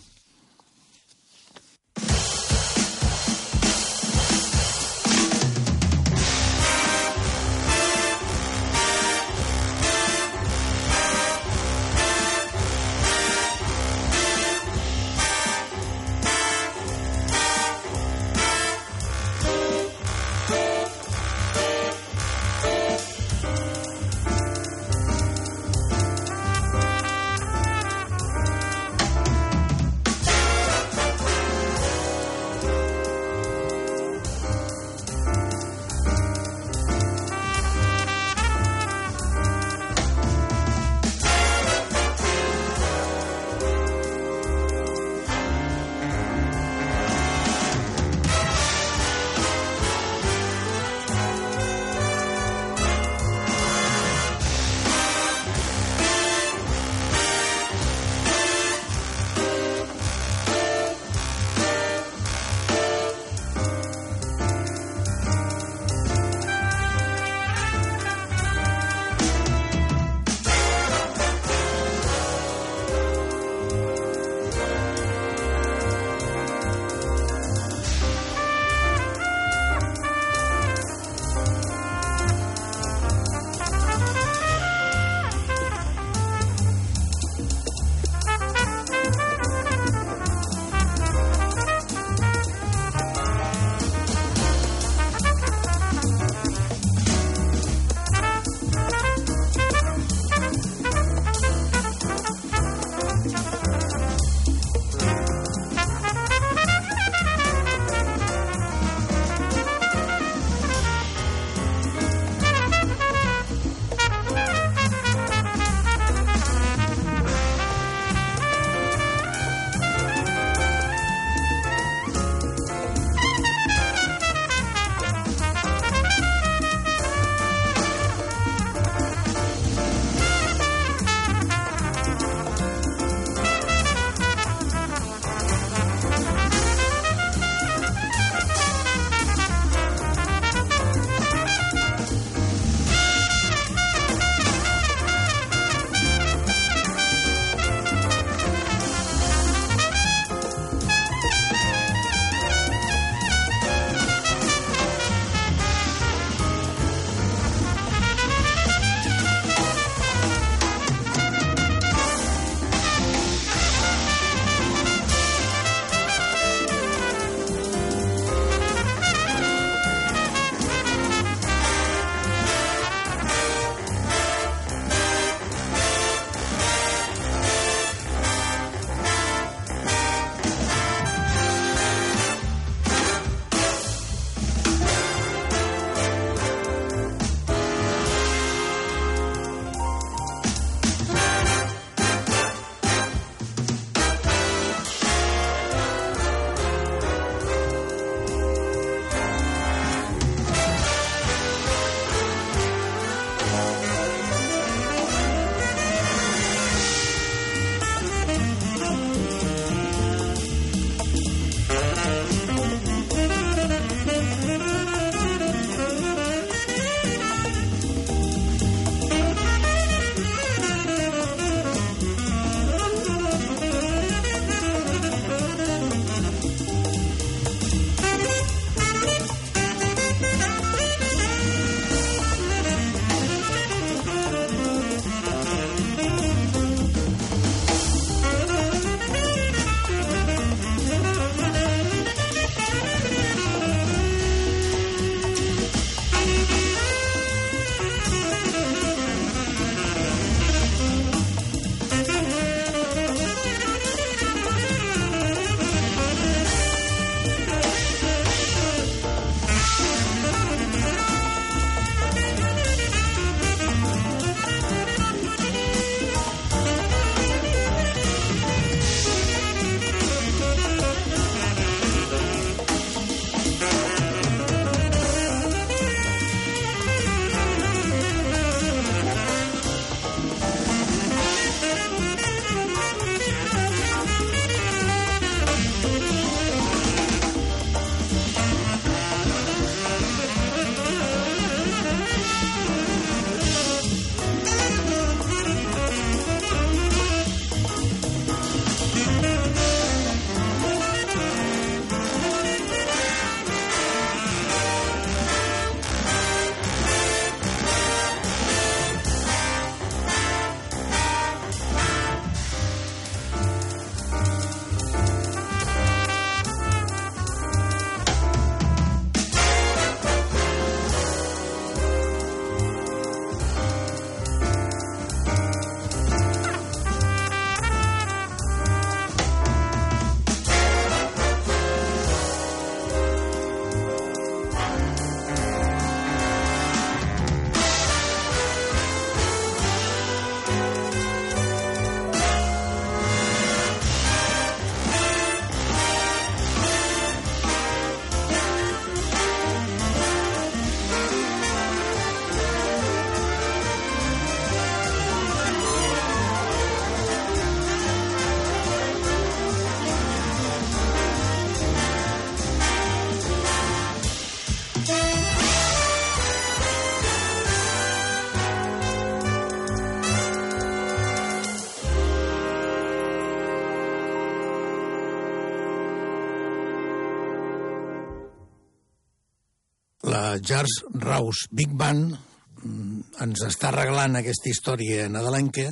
Jars Rouse Big Band mm, ens està regalant aquesta història nadalenca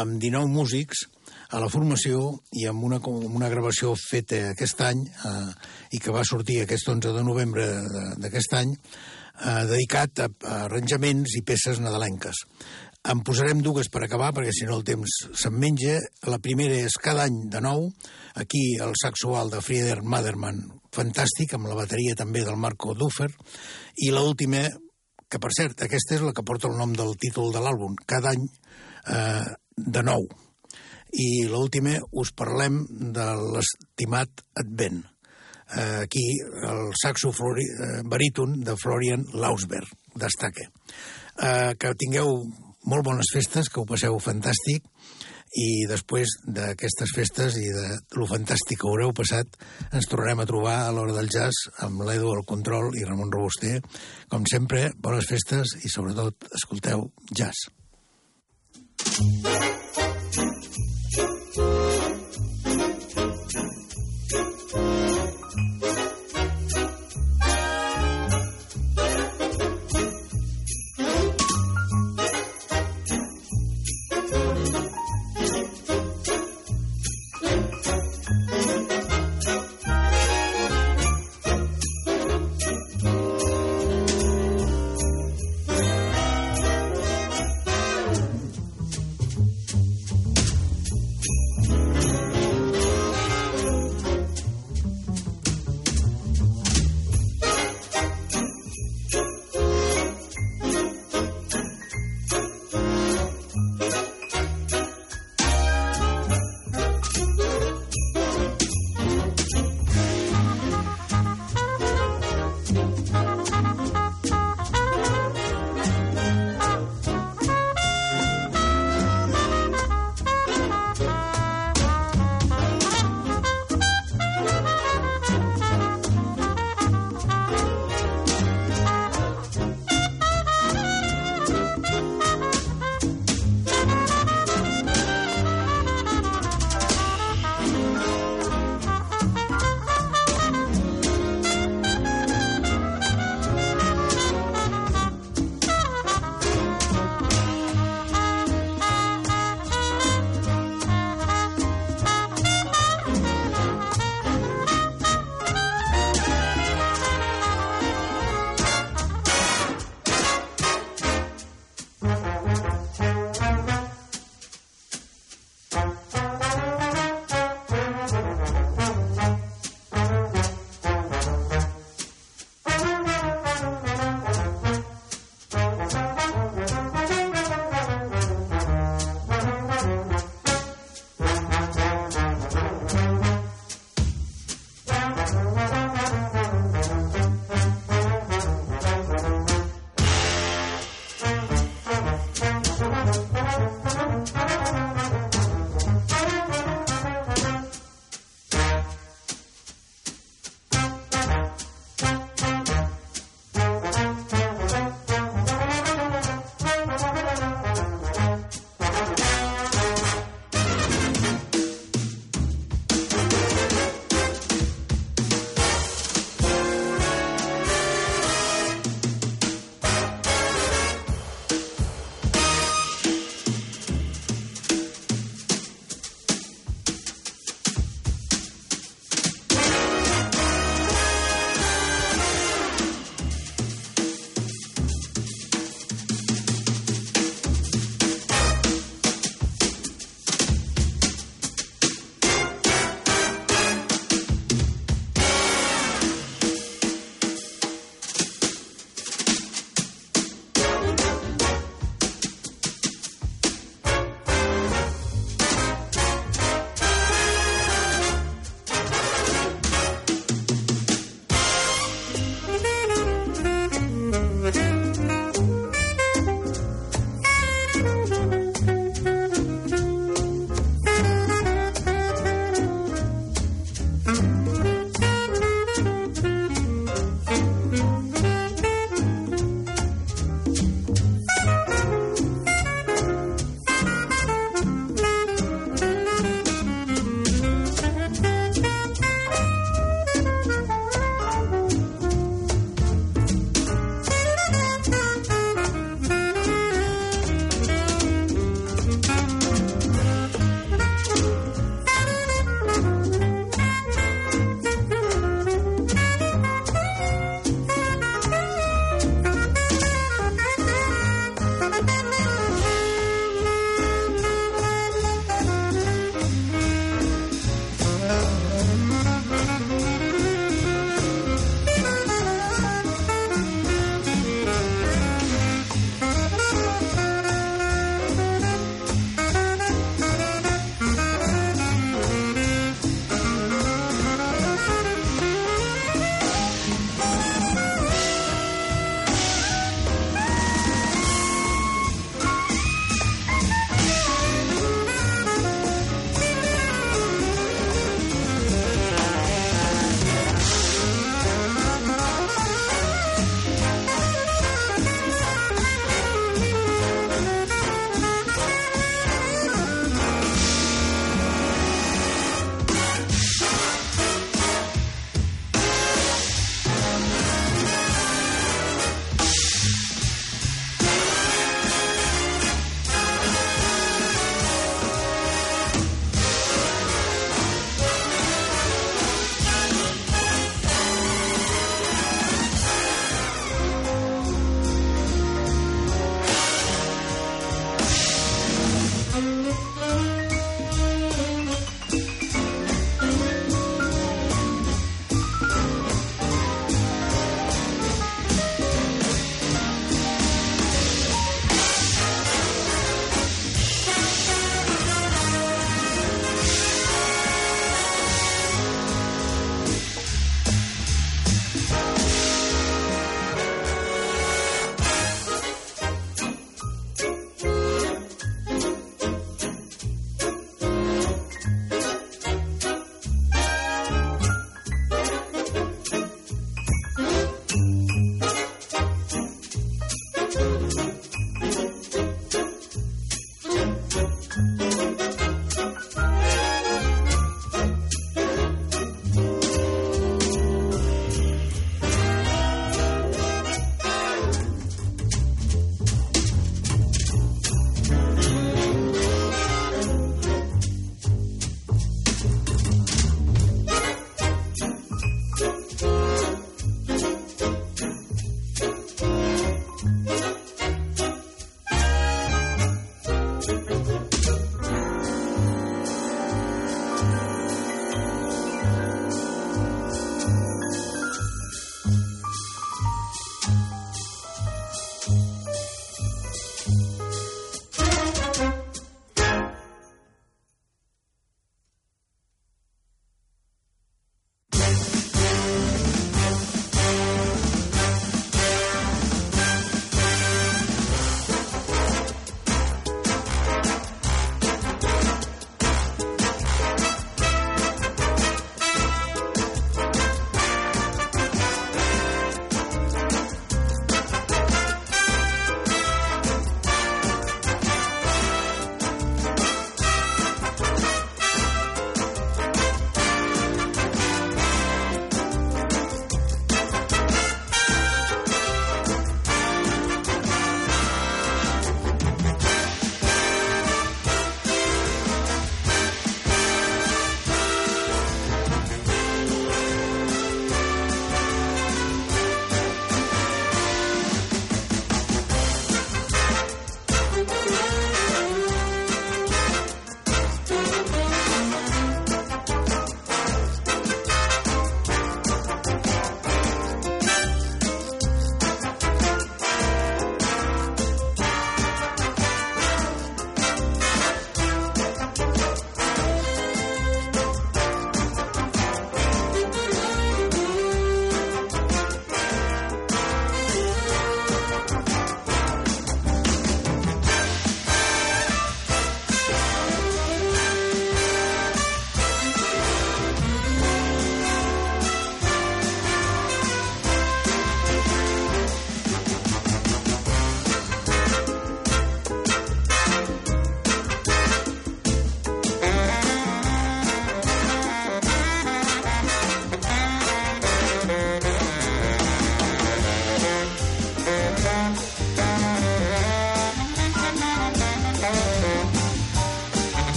amb 19 músics a la formació i amb una, amb una gravació feta aquest any eh, i que va sortir aquest 11 de novembre d'aquest any eh, dedicat a, a arranjaments i peces nadalenques. En posarem dues per acabar, perquè si no el temps se'n menja. La primera és cada any de nou, aquí el saxual de Frieder Maderman, fantàstic, amb la bateria també del Marco Duffer, i l'última, que per cert, aquesta és la que porta el nom del títol de l'àlbum, cada any eh, de nou. I l'última us parlem de l'estimat Advent. Eh, aquí el saxo flori, eh, baríton de Florian Lausberg destaca. Eh, que tingueu molt bones festes, que ho passeu fantàstic, i després d'aquestes festes i de lo fantàstic que haureu passat ens tornarem a trobar a l'hora del jazz amb l'Edu al control i Ramon Robuster. Com sempre, bones festes i sobretot escolteu jazz. Thank you.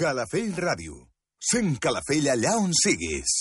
Calafell Ràdio. Sent Calafell allà on siguis.